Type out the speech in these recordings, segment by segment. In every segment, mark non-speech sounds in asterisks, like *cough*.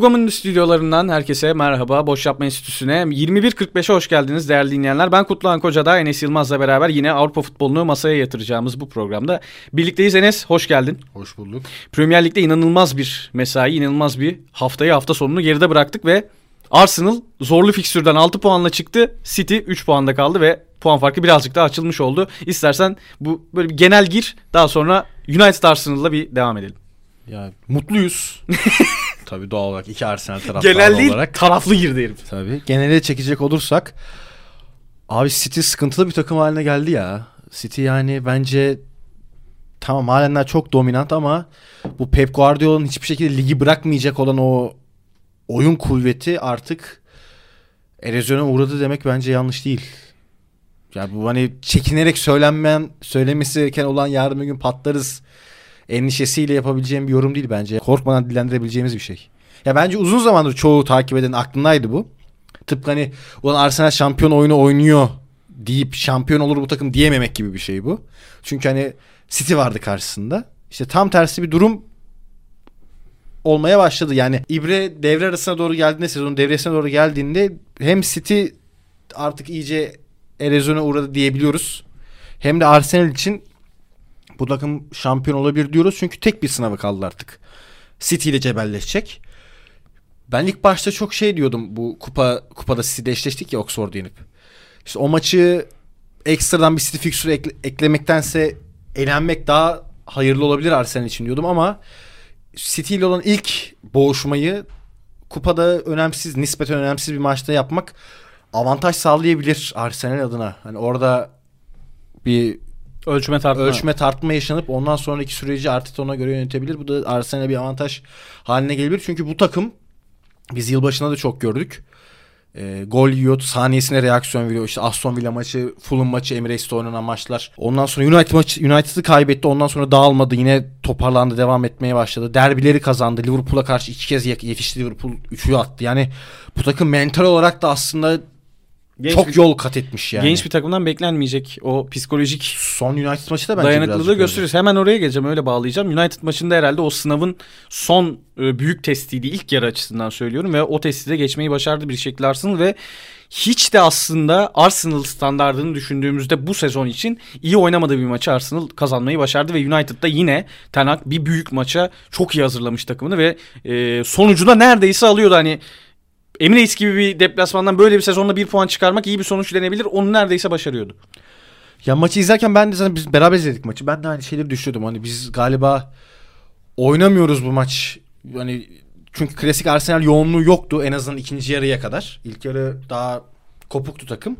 Kugam'ın stüdyolarından herkese merhaba. Boş Yapma Enstitüsü'ne 21.45'e hoş geldiniz değerli dinleyenler. Ben Kutluhan Koca'da Enes Yılmaz'la beraber yine Avrupa futbolunu masaya yatıracağımız bu programda birlikteyiz. Enes hoş geldin. Hoş bulduk. Premier Lig'de inanılmaz bir mesai, inanılmaz bir haftayı hafta sonunu geride bıraktık ve Arsenal zorlu fikstürden 6 puanla çıktı. City 3 puanda kaldı ve puan farkı birazcık daha açılmış oldu. İstersen bu böyle bir genel gir daha sonra United Arsenal'la bir devam edelim. Ya mutluyuz. *laughs* Tabii doğal olarak iki Arsenal *laughs* taraftarı Genel değil olarak. taraflı girdi herif. Tabii. Genele çekecek olursak abi City sıkıntılı bir takım haline geldi ya. City yani bence tamam halenler çok dominant ama bu Pep Guardiola'nın hiçbir şekilde ligi bırakmayacak olan o oyun kuvveti artık erozyona uğradı demek bence yanlış değil. Ya bu hani çekinerek söylenmeyen, söylemesi gereken olan yarın bir gün patlarız endişesiyle yapabileceğim bir yorum değil bence. Korkmadan dillendirebileceğimiz bir şey. Ya bence uzun zamandır çoğu takip eden aklındaydı bu. Tıpkı hani ulan Arsenal şampiyon oyunu oynuyor deyip şampiyon olur bu takım diyememek gibi bir şey bu. Çünkü hani City vardı karşısında. İşte tam tersi bir durum olmaya başladı. Yani İbre devre arasına doğru geldiğinde sezonun devresine doğru geldiğinde hem City artık iyice erozyona uğradı diyebiliyoruz. Hem de Arsenal için bu takım şampiyon olabilir diyoruz. Çünkü tek bir sınavı kaldı artık. City ile cebelleşecek. Ben ilk başta çok şey diyordum bu kupa kupada City'de eşleştik ya Oxford yenip. İşte o maçı ekstradan bir City fixture ekle, eklemektense elenmek daha hayırlı olabilir Arsenal için diyordum ama City ile olan ilk boğuşmayı kupada önemsiz, nispeten önemsiz bir maçta yapmak avantaj sağlayabilir Arsenal adına. Hani orada bir Ölçme tartma. ölçme tartma yaşanıp ondan sonraki süreci Arteta ona göre yönetebilir. Bu da Arsenal'e bir avantaj haline gelebilir. Çünkü bu takım biz yılbaşında da çok gördük. E, gol yiyor, saniyesine reaksiyon veriyor. İşte Aston Villa maçı, Fulham maçı, Emirates'te oynanan maçlar. Ondan sonra United maçı, United'ı kaybetti. Ondan sonra dağılmadı. Yine toparlandı, devam etmeye başladı. Derbileri kazandı. Liverpool'a karşı iki kez yetişti Liverpool. Üçü attı. Yani bu takım mental olarak da aslında Genç çok bir, yol kat etmiş yani. genç bir takımdan beklenmeyecek o psikolojik Son United maçı da bence dayanıklılığı gösteriyoruz. Hemen oraya geleceğim öyle bağlayacağım. United maçında herhalde o sınavın son e, büyük testiydi ilk yarı açısından söylüyorum ve o testi de geçmeyi başardı bir şekilde Arsenal ve hiç de aslında Arsenal standartını düşündüğümüzde bu sezon için iyi oynamadığı bir maçı Arsenal kazanmayı başardı ve United'da yine Ten Hag bir büyük maça çok iyi hazırlamış takımını ve e, sonucu da neredeyse alıyordu hani Emirates gibi bir deplasmandan böyle bir sezonda bir puan çıkarmak iyi bir sonuç denebilir. Onu neredeyse başarıyordu. Ya maçı izlerken ben de sana biz beraber izledik maçı. Ben de aynı şeyleri düşünüyordum. Hani biz galiba oynamıyoruz bu maç. Hani çünkü klasik Arsenal yoğunluğu yoktu en azından ikinci yarıya kadar. İlk yarı daha kopuktu takım.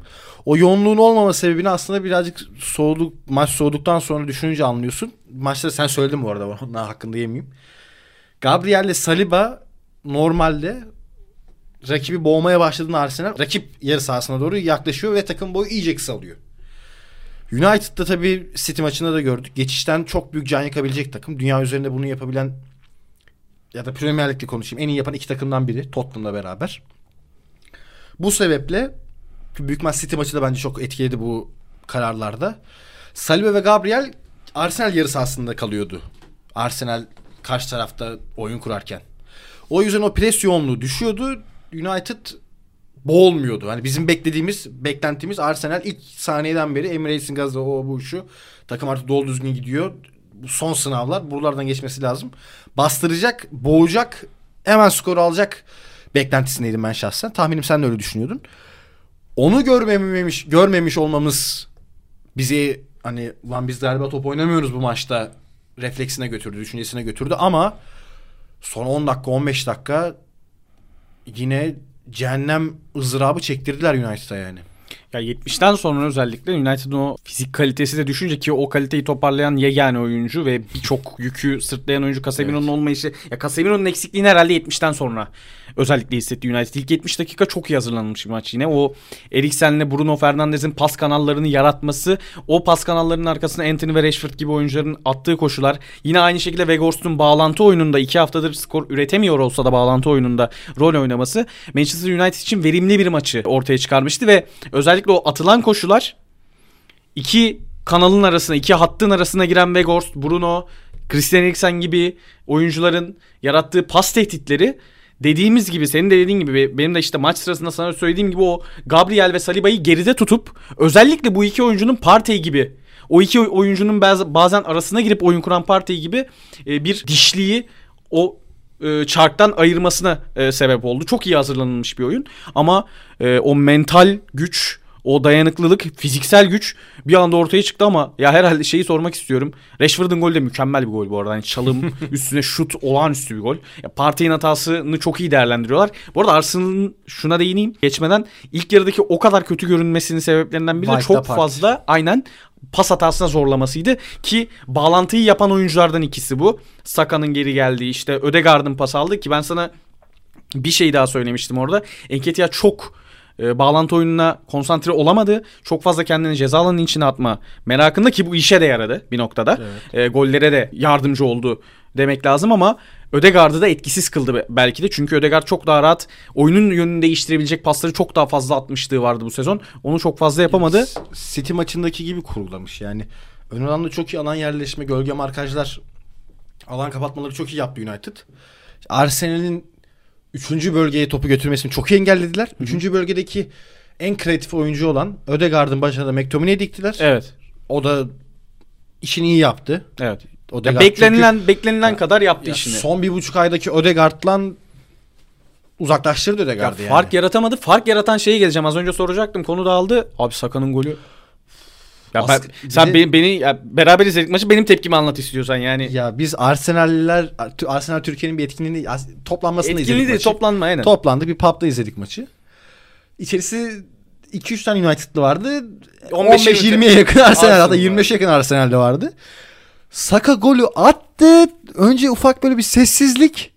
O yoğunluğun olmama sebebini aslında birazcık soğuduk maç soğuduktan sonra düşününce anlıyorsun. Maçta sen söyledin bu arada *laughs* onlar hakkında yemeyeyim. Gabriel ile Saliba normalde rakibi boğmaya başladığında Arsenal rakip yarı sahasına doğru yaklaşıyor ve takım boyu iyice kısalıyor. United'da tabii City maçında da gördük. Geçişten çok büyük can yakabilecek takım. Dünya üzerinde bunu yapabilen ya da Premier Lig'de konuşayım. En iyi yapan iki takımdan biri Tottenham'la beraber. Bu sebeple büyük maç City maçı da bence çok etkiledi bu kararlarda. Saliba ve Gabriel Arsenal yarı sahasında kalıyordu. Arsenal karşı tarafta oyun kurarken. O yüzden o pres yoğunluğu düşüyordu. United boğulmuyordu. Hani bizim beklediğimiz, beklentimiz Arsenal ilk saniyeden beri Emirates'in gazı o bu şu. Takım artık dolu düzgün gidiyor. Bu son sınavlar. Buralardan geçmesi lazım. Bastıracak, boğacak, hemen skoru alacak beklentisindeydim ben şahsen. Tahminim sen de öyle düşünüyordun. Onu görmemiş, görmemiş olmamız bizi hani lan biz galiba top oynamıyoruz bu maçta refleksine götürdü, düşüncesine götürdü ama son 10 dakika 15 dakika yine cehennem ızdırabı çektirdiler United'a yani. Ya 70'ten sonra özellikle United'ın o fizik kalitesi de düşünce ki o kaliteyi toparlayan yegane oyuncu ve birçok yükü sırtlayan oyuncu Casemiro'nun Evet. olmayışı. Ya Casemiro'nun eksikliğini herhalde 70'ten sonra özellikle hissetti United. İlk 70 dakika çok iyi hazırlanmış bir maç yine. O Eriksen'le Bruno Fernandes'in pas kanallarını yaratması, o pas kanallarının arkasına Anthony ve Rashford gibi oyuncuların attığı koşular. Yine aynı şekilde Weghorst'un bağlantı oyununda iki haftadır skor üretemiyor olsa da bağlantı oyununda rol oynaması Manchester United için verimli bir maçı ortaya çıkarmıştı ve özellikle o atılan koşular iki kanalın arasına, iki hattın arasına giren Weghorst, Bruno, Christian Eriksen gibi oyuncuların yarattığı pas tehditleri dediğimiz gibi senin de dediğin gibi benim de işte maç sırasında sana söylediğim gibi o Gabriel ve Saliba'yı geride tutup özellikle bu iki oyuncunun Partey gibi o iki oyuncunun bazen arasına girip oyun kuran Partey gibi e, bir dişliği o e, çarktan ayırmasına e, sebep oldu. Çok iyi hazırlanılmış bir oyun ama o mental güç o dayanıklılık, fiziksel güç bir anda ortaya çıktı ama ya herhalde şeyi sormak istiyorum. Rashford'un golü de mükemmel bir gol bu arada. Yani çalım *laughs* üstüne şut olağanüstü bir gol. Ya Partey'in hatasını çok iyi değerlendiriyorlar. Bu arada Arsenal'ın şuna değineyim. Geçmeden ilk yarıdaki o kadar kötü görünmesinin sebeplerinden biri de çok fazla aynen pas hatasına zorlamasıydı ki bağlantıyı yapan oyunculardan ikisi bu. Saka'nın geri geldiği işte Ödegaard'ın pas aldı ki ben sana bir şey daha söylemiştim orada. Enketia çok e, bağlantı oyununa konsantre olamadı. Çok fazla kendini ceza alanının içine atma merakında ki bu işe de yaradı bir noktada. Evet. E, gollere de yardımcı oldu demek lazım ama Ödegaard'ı da etkisiz kıldı belki de. Çünkü Ödegaard çok daha rahat oyunun yönünü değiştirebilecek pasları çok daha fazla atmışlığı vardı bu sezon. Onu çok fazla yapamadı. City maçındaki gibi kurulamış yani. Ön alanda çok iyi alan yerleşme, gölge markajlar, alan kapatmaları çok iyi yaptı United. Arsenal'in Üçüncü bölgeye topu götürmesini çok iyi engellediler. Hı-hı. Üçüncü bölgedeki en kreatif oyuncu olan Ödegaard'ın başına da McTominay'i diktiler. Evet. O da işini iyi yaptı. Evet. Odegaard ya beklenilen çünkü, beklenilen ya, kadar yaptı ya işini. Son bir buçuk aydaki Ödegaard'la uzaklaştırdı Ödegaard'ı ya yani. Fark yaratamadı. Fark yaratan şeyi geleceğim. Az önce soracaktım. Konu dağıldı. Abi Saka'nın golü ya ben, sen de, beni, beni ya beraber izledik maçı benim tepkimi anlat istiyorsan yani. Ya biz Arsenal'liler Arsenal Türkiye'nin bir etkinliğini toplanmasını izledik maçı. toplanma aynen. Toplandık bir pub'da izledik maçı. İçerisi 2-3 tane United'lı vardı. 15-20'ye yakın Arsenal hatta 25'e yakın Arsenal'de vardı. Saka golü attı. Önce ufak böyle bir sessizlik.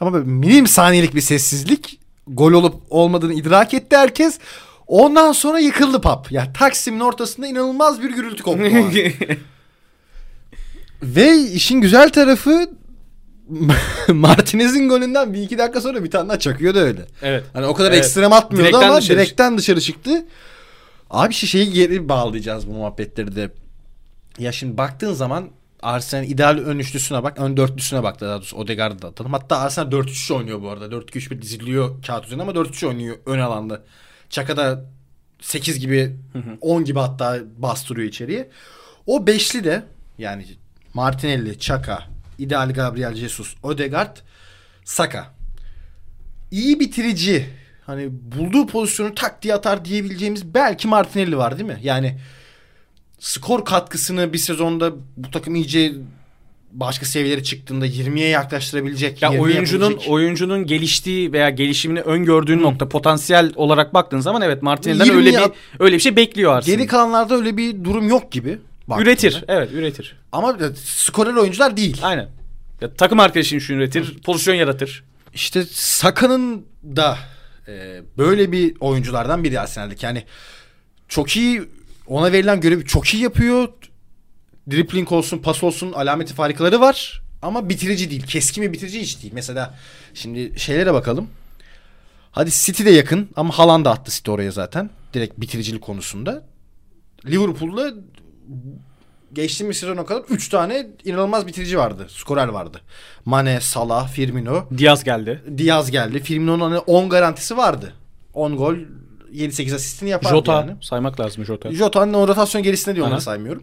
Ama böyle minim saniyelik bir sessizlik. Gol olup olmadığını idrak etti herkes. Ondan sonra yıkıldı pap. Ya Taksim'in ortasında inanılmaz bir gürültü koptu. *laughs* Ve işin güzel tarafı *laughs* Martinez'in golünden bir iki dakika sonra bir tane daha çakıyordu öyle. Evet. Hani o kadar evet. ekstrem atmıyordu direkten ama dışarı direkten dışarı çıktı. Abi şu şeyi geri bağlayacağız bu muhabbetleri de. Ya şimdi baktığın zaman Arsenal ideal ön üçlüsüne bak. Ön dörtlüsüne bak daha doğrusu Odegaard'ı da atalım. Hatta Arsenal 4-3 oynuyor bu arada. 4-2-3-1 diziliyor kağıt üzerinde ama 4-3 oynuyor ön alanda. Çaka da 8 gibi 10 gibi hatta bastırıyor içeriye. O beşli de yani Martinelli, Çaka, ideal Gabriel Jesus, Odegaard, Saka. İyi bitirici hani bulduğu pozisyonu tak diye atar diyebileceğimiz belki Martinelli var değil mi? Yani skor katkısını bir sezonda bu takım iyice başka seviyelere çıktığında 20'ye yaklaştırabilecek. Ya oyuncunun yapabilecek. oyuncunun geliştiği veya gelişimini öngördüğün Hı. nokta potansiyel olarak baktığın zaman evet Martinez'den öyle bir öyle bir şey bekliyor aslında. Geri kalanlarda öyle bir durum yok gibi. Baktığında. Üretir. Evet, üretir. Ama skorer oyuncular değil. Aynen. Ya, takım arkadaşın şunu üretir, pozisyon yaratır. İşte Saka'nın da e, böyle bir oyunculardan biri Arsenal'deki. Yani çok iyi ona verilen görevi çok iyi yapıyor dribbling olsun, pas olsun alameti farikaları var. Ama bitirici değil. Keskin bir bitirici hiç değil. Mesela şimdi şeylere bakalım. Hadi City de yakın ama Haaland da attı City oraya zaten. Direkt bitiricilik konusunda. Liverpool'da geçtiğimiz sezona kadar 3 tane inanılmaz bitirici vardı. Skorer vardı. Mane, Salah, Firmino. Diaz geldi. Diaz geldi. Firmino'nun hani 10 garantisi vardı. 10 gol 7-8 asistini yapardı Jota, yani. saymak lazım Jota. Jota'nın rotasyon gerisinde diyor onu saymıyorum.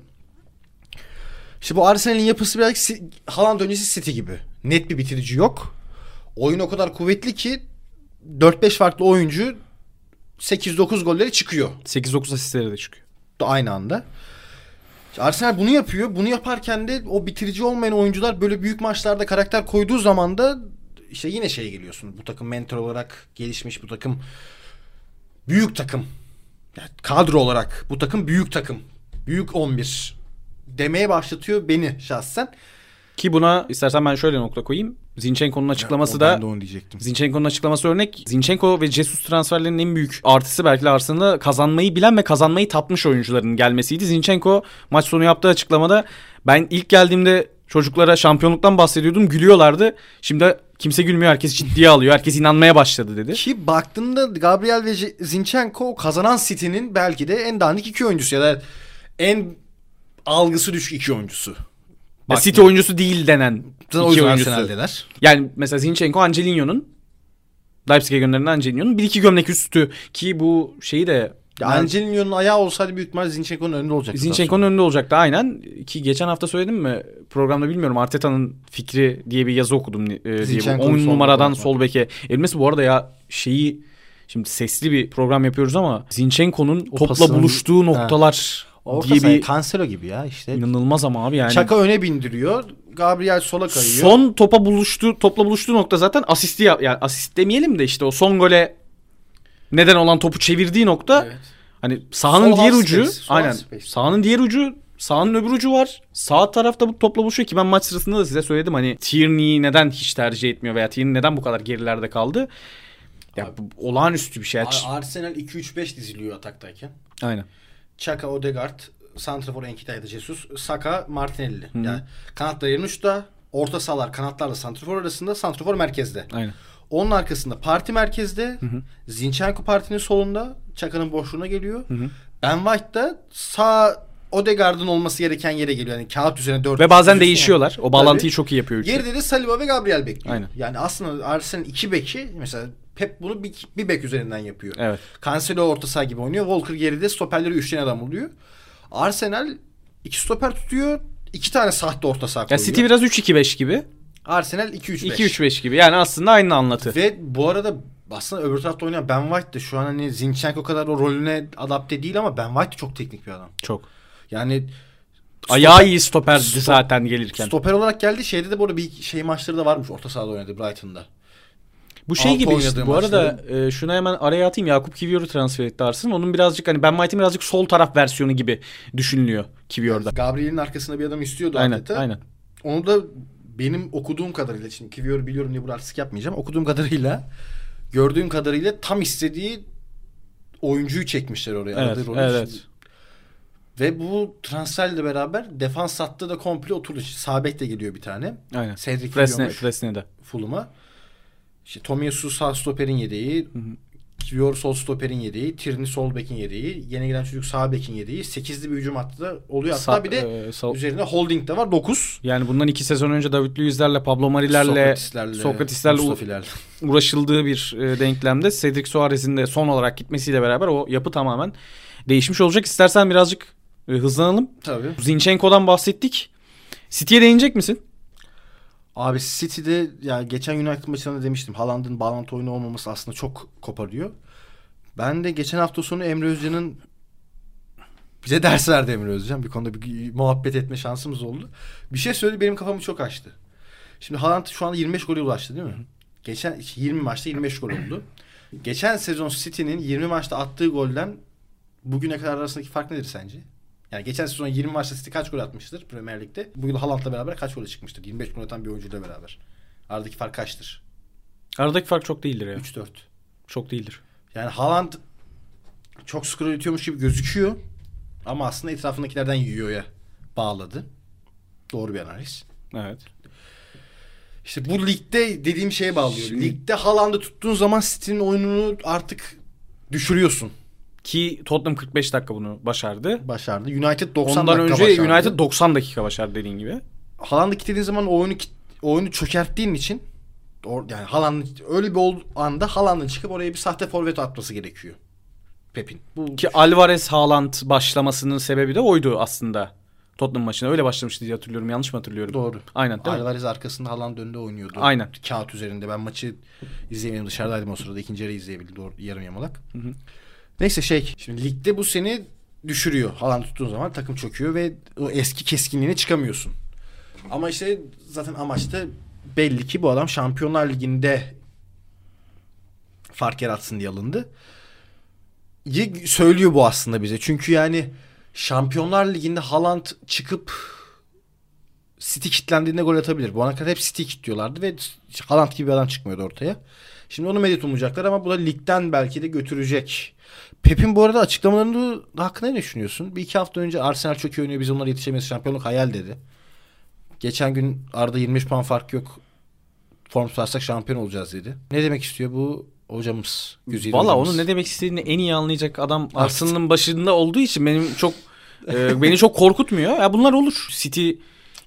İşte bu Arsenal'in yapısı biraz Haaland öncesi City gibi. Net bir bitirici yok. Oyun o kadar kuvvetli ki 4-5 farklı oyuncu 8-9 golleri çıkıyor. 8-9 asistleri de çıkıyor. Aynı anda. Arsenal bunu yapıyor. Bunu yaparken de o bitirici olmayan oyuncular böyle büyük maçlarda karakter koyduğu zaman da işte yine şey geliyorsun. Bu takım mentor olarak gelişmiş bu takım büyük takım. Yani kadro olarak bu takım büyük takım. Büyük 11 demeye başlatıyor beni şahsen. Ki buna istersen ben şöyle nokta koyayım. Zinchenko'nun açıklaması ya, da de onu diyecektim. Zinchenko'nun açıklaması örnek. Zinchenko ve Jesus transferlerinin en büyük artısı belki de Arsenal'da kazanmayı bilen ve kazanmayı tatmış oyuncuların gelmesiydi. Zinchenko maç sonu yaptığı açıklamada ben ilk geldiğimde çocuklara şampiyonluktan bahsediyordum. Gülüyorlardı. Şimdi kimse gülmüyor. Herkes ciddiye alıyor. Herkes inanmaya başladı dedi. Ki baktığında Gabriel ve Zinchenko kazanan City'nin belki de en dandik iki oyuncusu ya da en algısı düşük iki oyuncusu. Ya City oyuncusu değil denen Zaten iki oyuncusu. Arsenal'deler. Yani mesela Zinchenko Angelino'nun Leipzig'e gönderilen Angelino'nun bir iki gömlek üstü ki bu şeyi de Ya Angelino'nun ayağı olsaydı büyük ihtimalle Zinchenko'nun önünde olacaktı. Zinchenko'nun önünde olacaktı aynen. Ki geçen hafta söyledim mi programda bilmiyorum Arteta'nın fikri diye bir yazı okudum. E, diye bu Zinchenko'nun 10 sol numaradan sol beke. Elmesi bu arada ya şeyi şimdi sesli bir program yapıyoruz ama Zinchenko'nun topla pasının- buluştuğu noktalar Orta diye bir Cancelo gibi ya işte. inanılmaz ama abi yani. Çaka öne bindiriyor. Gabriel sola kayıyor. Son topa buluştuğu topla buluştuğu nokta zaten asisti yap yani asist demeyelim de işte o son gole neden olan topu çevirdiği nokta Evet. hani sahanın Sol diğer ucu space, sol aynen space. sahanın diğer ucu sahanın öbür ucu var. Sağ tarafta bu topla buluşuyor ki ben maç sırasında da size söyledim hani Tierney'i neden hiç tercih etmiyor veya Tierney neden bu kadar gerilerde kaldı. Ya Abi- olağanüstü bir şey. Ar- Arsenal 2-3-5 diziliyor ataktayken. Aynen. Chaka, Odegaard, Santrafor, Enkitay, Jesus, Saka, Martinelli. Yani kanatlar yerin uçta, orta sahalar kanatlarla Santrafor arasında, Santrafor merkezde. Aynen. Onun arkasında Parti merkezde, Zinchenko Parti'nin solunda, Çaka'nın boşluğuna geliyor. Ben White da sağ Odegaard'ın olması gereken yere geliyor. Yani kağıt üzerine 4 Ve bazen değişiyorlar. O bağlantıyı çok iyi yapıyor. üçlü. Geride de Saliba ve Gabriel bekliyor. Aynen. Yani aslında Arsenal'in iki beki mesela Pep bunu bir, bir bek üzerinden yapıyor. Evet. Cancelo orta saha gibi oynuyor. Walker geride stoperleri üçgen adam oluyor. Arsenal iki stoper tutuyor. iki tane sahte orta saha Ya koyuyor. City biraz 3-2-5 gibi. Arsenal 2-3-5. 2-3-5 gibi. Yani aslında aynı anlatı. Ve bu arada aslında öbür tarafta oynayan Ben White de şu an hani Zinchenko kadar o rolüne adapte değil ama Ben White de çok teknik bir adam. Çok. Yani Ayağı iyi stoperdi Stop- zaten gelirken. stoper olarak geldi. Şeyde de bu arada bir şey maçları da varmış. Orta sahada oynadı Brighton'da. Bu şey Altı gibi işte. Bu arada e, şuna hemen araya atayım. Yakup Kivior'u transfer etti Arsenal. Onun birazcık hani Ben White'in birazcık sol taraf versiyonu gibi düşünülüyor Kivior'da. Gabriel'in arkasında bir adam istiyordu Aynen, Arteta. aynen. Onu da benim okuduğum kadarıyla şimdi Kivior'u biliyorum diye burada artistik yapmayacağım. Okuduğum kadarıyla gördüğüm kadarıyla tam istediği oyuncuyu çekmişler oraya. Evet, aradığı rolü. evet. Şimdi- Ve bu transferle beraber defans hattı da komple oturdu. Sağ bek de geliyor bir tane. Aynen. Cedric Fresne, Fresne'de. Fulham'a. İşte Tomiyasu sağ stoperin yedeği. Kivior sol stoperin yedeği. Tierney sol bekin yedeği. Yeni gelen çocuk sağ bekin yedeği. Sekizli bir hücum hattı da oluyor. Hatta Sa- bir de e, sa- üzerine holding de var. Dokuz. yani bundan iki sezon önce David Luiz'lerle, Pablo Mari'lerle, Sokrates'lerle u- Mustafilerle. uğraşıldığı bir e, denklemde Cedric Suarez'in de son olarak gitmesiyle beraber o yapı tamamen değişmiş olacak. İstersen birazcık e, hızlanalım. Tabii. Zinchenko'dan bahsettik. City'ye değinecek misin? Abi City'de ya geçen United maçında demiştim. Haaland'ın bağlantı oyunu olmaması aslında çok koparıyor. Ben de geçen hafta sonu Emre Özcan'ın bize ders verdi Emre Özcan. Bir konuda bir muhabbet etme şansımız oldu. Bir şey söyledi benim kafamı çok açtı. Şimdi Haaland şu anda 25 gole ulaştı değil mi? Geçen 20 maçta 25 gol oldu. Geçen sezon City'nin 20 maçta attığı golden bugüne kadar arasındaki fark nedir sence? Yani geçen sezon 20 maçta City kaç gol atmıştır Premier Lig'de? Bu yıl Haaland'la beraber kaç gole çıkmıştır? 25 gol atan bir oyuncuyla beraber. Aradaki fark kaçtır? Aradaki fark çok değildir ya. 3-4. Çok değildir. Yani Haaland çok skor üretiyormuş gibi gözüküyor. Ama aslında etrafındakilerden yiyor ya bağladı. Doğru bir analiz. Evet. İşte bu ligde dediğim şeye bağlıyor. Şimdi- Ligde Haaland'ı tuttuğun zaman City'nin oyununu artık düşürüyorsun. Ki Tottenham 45 dakika bunu başardı. Başardı. United 90 Ondan dakika önce başardı. United 90 dakika başardı dediğin gibi. Haaland'ı kilitlediğin zaman oyunu oyunu çökerttiğin için yani Haaland öyle bir ol- anda Haaland'ın çıkıp oraya bir sahte forvet atması gerekiyor. Pep'in. Bu Ki Alvarez Haaland başlamasının sebebi de oydu aslında. Tottenham maçına öyle başlamıştı diye hatırlıyorum. Yanlış mı hatırlıyorum? doğru. Aynen değil mi? Alvarez arkasında Haaland önünde oynuyordu. Aynen. Kağıt üzerinde. Ben maçı izleyemedim. Dışarıdaydım o sırada. İkinci yarı izleyebildim. Doğru, yarım yamalak. Neyse şey. Şimdi ligde bu seni düşürüyor. Haaland tuttuğun zaman takım çöküyor ve o eski keskinliğine çıkamıyorsun. Ama işte zaten amaç da belli ki bu adam Şampiyonlar Ligi'nde fark yaratsın diye alındı. Y- söylüyor bu aslında bize. Çünkü yani Şampiyonlar Ligi'nde Haaland çıkıp City kitlendiğinde gol atabilir. Bu ana kadar hep City kitliyorlardı ve Haaland gibi bir adam çıkmıyordu ortaya. Şimdi onu medet umacaklar ama bu da ligden belki de götürecek. Pep'in bu arada açıklamalarında hakkında ne düşünüyorsun? Bir iki hafta önce Arsenal çok iyi oynuyor biz onlara yetişemeyiz şampiyonluk hayal dedi. Geçen gün Arda 25 puan fark yok. Form tutarsak şampiyon olacağız dedi. Ne demek istiyor bu hocamız? Güzide Valla onun ne demek istediğini en iyi anlayacak adam Arsenal'ın başında olduğu için benim çok e, beni çok korkutmuyor. Ya bunlar olur. City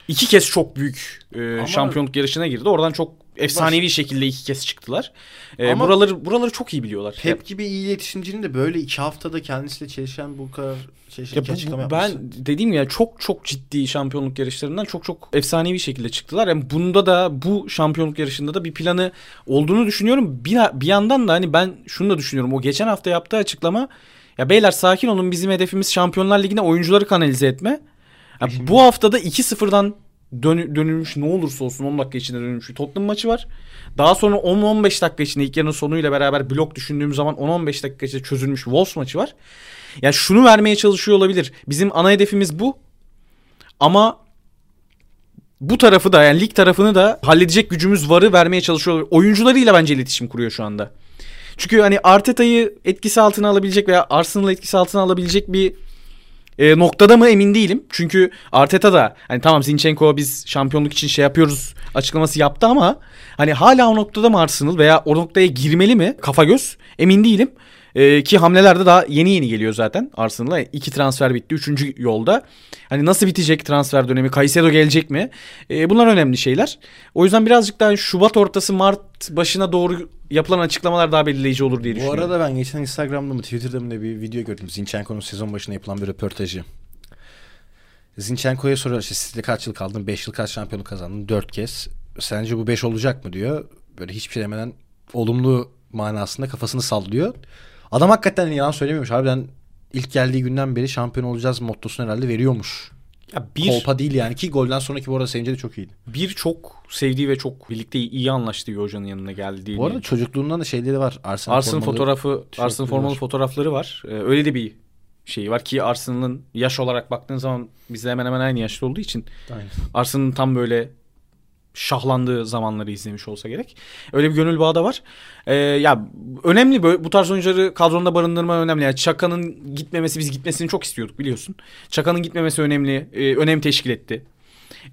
iki kez çok büyük e, Ama- şampiyonluk yarışına girdi. Oradan çok efsanevi şekilde iki kez çıktılar. Ee, Ama- buraları buraları çok iyi biliyorlar. Pep gibi iyi iletişimcinin de böyle iki haftada kendisiyle çelişen bu kadar çelişen Ya iki bu- açıklama yapması. ben dediğim ya çok çok ciddi şampiyonluk yarışlarından çok çok efsanevi şekilde çıktılar. Yani bunda da bu şampiyonluk yarışında da bir planı olduğunu düşünüyorum. Bir, bir yandan da hani ben şunu da düşünüyorum. O geçen hafta yaptığı açıklama ya beyler sakin olun bizim hedefimiz Şampiyonlar Ligi'ne oyuncuları kanalize etme. Ya bu haftada 2-0'dan dön, dönülmüş ne olursa olsun 10 dakika içinde dönülmüş bir Tottenham maçı var. Daha sonra 10-15 dakika içinde ilk yarının sonuyla beraber blok düşündüğüm zaman 10-15 dakika içinde çözülmüş Wolves maçı var. Ya şunu vermeye çalışıyor olabilir. Bizim ana hedefimiz bu. Ama bu tarafı da yani lig tarafını da halledecek gücümüz varı vermeye çalışıyor. Oyuncularıyla bence iletişim kuruyor şu anda. Çünkü hani Arteta'yı etkisi altına alabilecek veya Arsenal'ı etkisi altına alabilecek bir e, noktada mı emin değilim. Çünkü Arteta da hani tamam Zinchenko biz şampiyonluk için şey yapıyoruz açıklaması yaptı ama hani hala o noktada mı Arsenal veya o noktaya girmeli mi kafa göz emin değilim. E, ki hamlelerde daha yeni yeni geliyor zaten Arsenal'a. iki transfer bitti. Üçüncü yolda. Hani nasıl bitecek transfer dönemi? Caicedo gelecek mi? E, bunlar önemli şeyler. O yüzden birazcık daha Şubat ortası Mart başına doğru yapılan açıklamalar daha belirleyici olur diye Bu düşünüyorum. arada ben geçen Instagram'da mı Twitter'da mı bir video gördüm. Zinchenko'nun sezon başına yapılan bir röportajı. Zinchenko'ya soruyor işte sizde kaç yıl kaldın? 5 yıl kaç şampiyonluk kazandın? 4 kez. Sence bu 5 olacak mı diyor. Böyle hiçbir şey demeden olumlu manasında kafasını sallıyor. Adam hakikaten yalan söylemiyormuş. Harbiden ilk geldiği günden beri şampiyon olacağız mottosunu herhalde veriyormuş. Ya bir Kolpa değil yani ki golden sonraki bu arada sevince de çok iyiydi. bir çok sevdiği ve çok birlikte iyi anlaştığı bir hocanın yanına geldiğini. Bu arada çocukluğundan da şeyleri var. Arsenal, formalı fotoğrafı, Arsenal formalı var. fotoğrafları var. Ee, öyle de bir şeyi var ki Arsenal'ın yaş olarak baktığın zaman bizle hemen hemen aynı yaşta olduğu için Aynen. Arsenal'ın tam böyle şahlandığı zamanları izlemiş olsa gerek. Öyle bir gönül bağı da var. Ee, ya önemli böyle bu tarz oyuncuları kadronda barındırma önemli. Yani Çaka'nın gitmemesi biz gitmesini çok istiyorduk biliyorsun. Çaka'nın gitmemesi önemli. E, önem teşkil etti.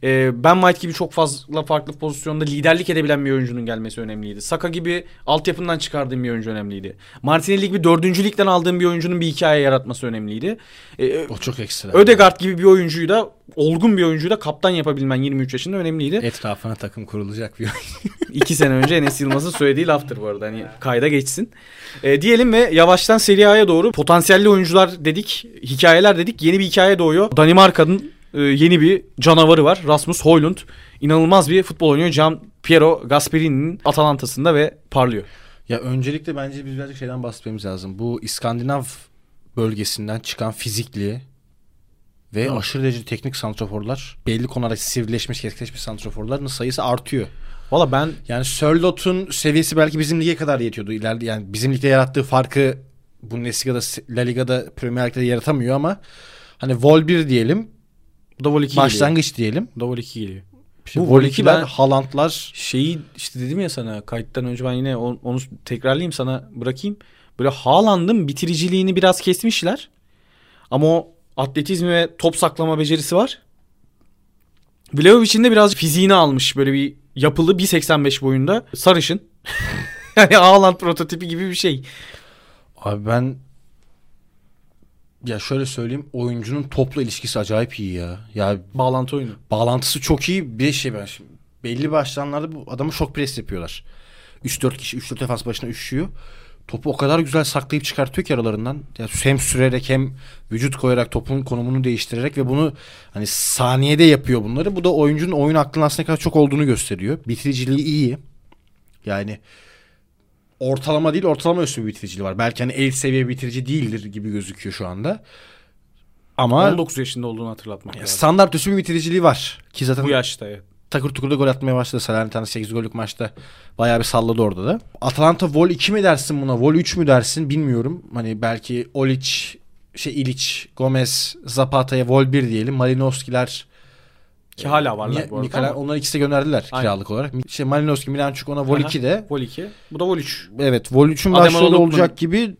E, ben White gibi çok fazla farklı pozisyonda liderlik edebilen bir oyuncunun gelmesi önemliydi. Saka gibi altyapından çıkardığım bir oyuncu önemliydi. Martinelli gibi dördüncü ligden aldığım bir oyuncunun bir hikaye yaratması önemliydi. E, O çok ekstra. Ödegaard gibi bir oyuncuyu da olgun bir oyuncuyu da kaptan yapabilmen 23 yaşında önemliydi. Etrafına takım kurulacak bir *laughs* İki sene önce Enes Yılmaz'ın söylediği laftır bu arada. Hani kayda geçsin. E, diyelim ve yavaştan Serie A'ya doğru potansiyelli oyuncular dedik, hikayeler dedik. Yeni bir hikaye doğuyor. Danimarka'nın e, yeni bir canavarı var. Rasmus Højlund. İnanılmaz bir futbol oynuyor. Gian Piero Gasperini'nin Atalanta'sında ve parlıyor. Ya öncelikle bence biz birazcık şeyden bahsetmemiz lazım. Bu İskandinav bölgesinden çıkan fizikli ve Evet. aşırı derecede teknik santraforlar, belli konularda sivrileşmiş, keskinleşmiş santraforların sayısı artıyor. Valla ben Yani Sörlot'un seviyesi belki bizim lige kadar yetiyordu ileride. Yani bizim ligde yarattığı farkı Bundesliga'da, La Liga'da, Premier Lig'de yaratamıyor ama hani Vol 1 diyelim, bu da Vol 2 geliyor. başlangıç diyelim. Bu da Vol 2 geliyor. İşte Bu Vol Vol 2 2'ler, ben- Haaland'lar Şeyi işte dedim ya sana kayıttan önce ben yine on- onu tekrarlayayım sana bırakayım. Böyle Haaland'ın bitiriciliğini biraz kesmişler. Ama o atletizmi ve top saklama becerisi var. Vlahovic'in de biraz fiziğini almış böyle bir yapılı 1.85 boyunda sarışın. *laughs* yani Haaland prototipi gibi bir şey. Abi ben ya şöyle söyleyeyim oyuncunun topla ilişkisi acayip iyi ya. Ya Bağlantı oyunu. bağlantısı çok iyi. Bir şey ben şimdi belli başlanlarda bu adamı şok pres yapıyorlar. 3-4 kişi 3-4 defans başına üşüyor. Topu o kadar güzel saklayıp çıkartıyor ki aralarından. Ya hem sürerek hem vücut koyarak topun konumunu değiştirerek ve bunu hani saniyede yapıyor bunları. Bu da oyuncunun oyun aklının aslında ne kadar çok olduğunu gösteriyor. Bitiriciliği iyi. Yani ortalama değil ortalama üstü bir bitiriciliği var. Belki hani elit seviye bitirici değildir gibi gözüküyor şu anda. Ama 19 yaşında olduğunu hatırlatmak lazım. standart üstü bir bitiriciliği var. Ki zaten Bu yaşta evet. takır tukur da gol atmaya başladı. Salernitana 8 gollük maçta bayağı bir salladı orada da. Atalanta Vol 2 mi dersin buna? Vol 3 mü dersin bilmiyorum. Hani belki Olic, şey Ilic, Gomez, Zapata'ya Vol 1 diyelim. Malinowski'ler Ki hala varlar Mi- bu arada. Mikala- onlar ikisi de gönderdiler Aynen. kiralık olarak. İşte Malinowski, Milanchuk ona Vol Aha. 2 de. Vol 2. Bu da Vol 3. Evet Vol 3'ün Ademola başrolü Lookman- olacak gibi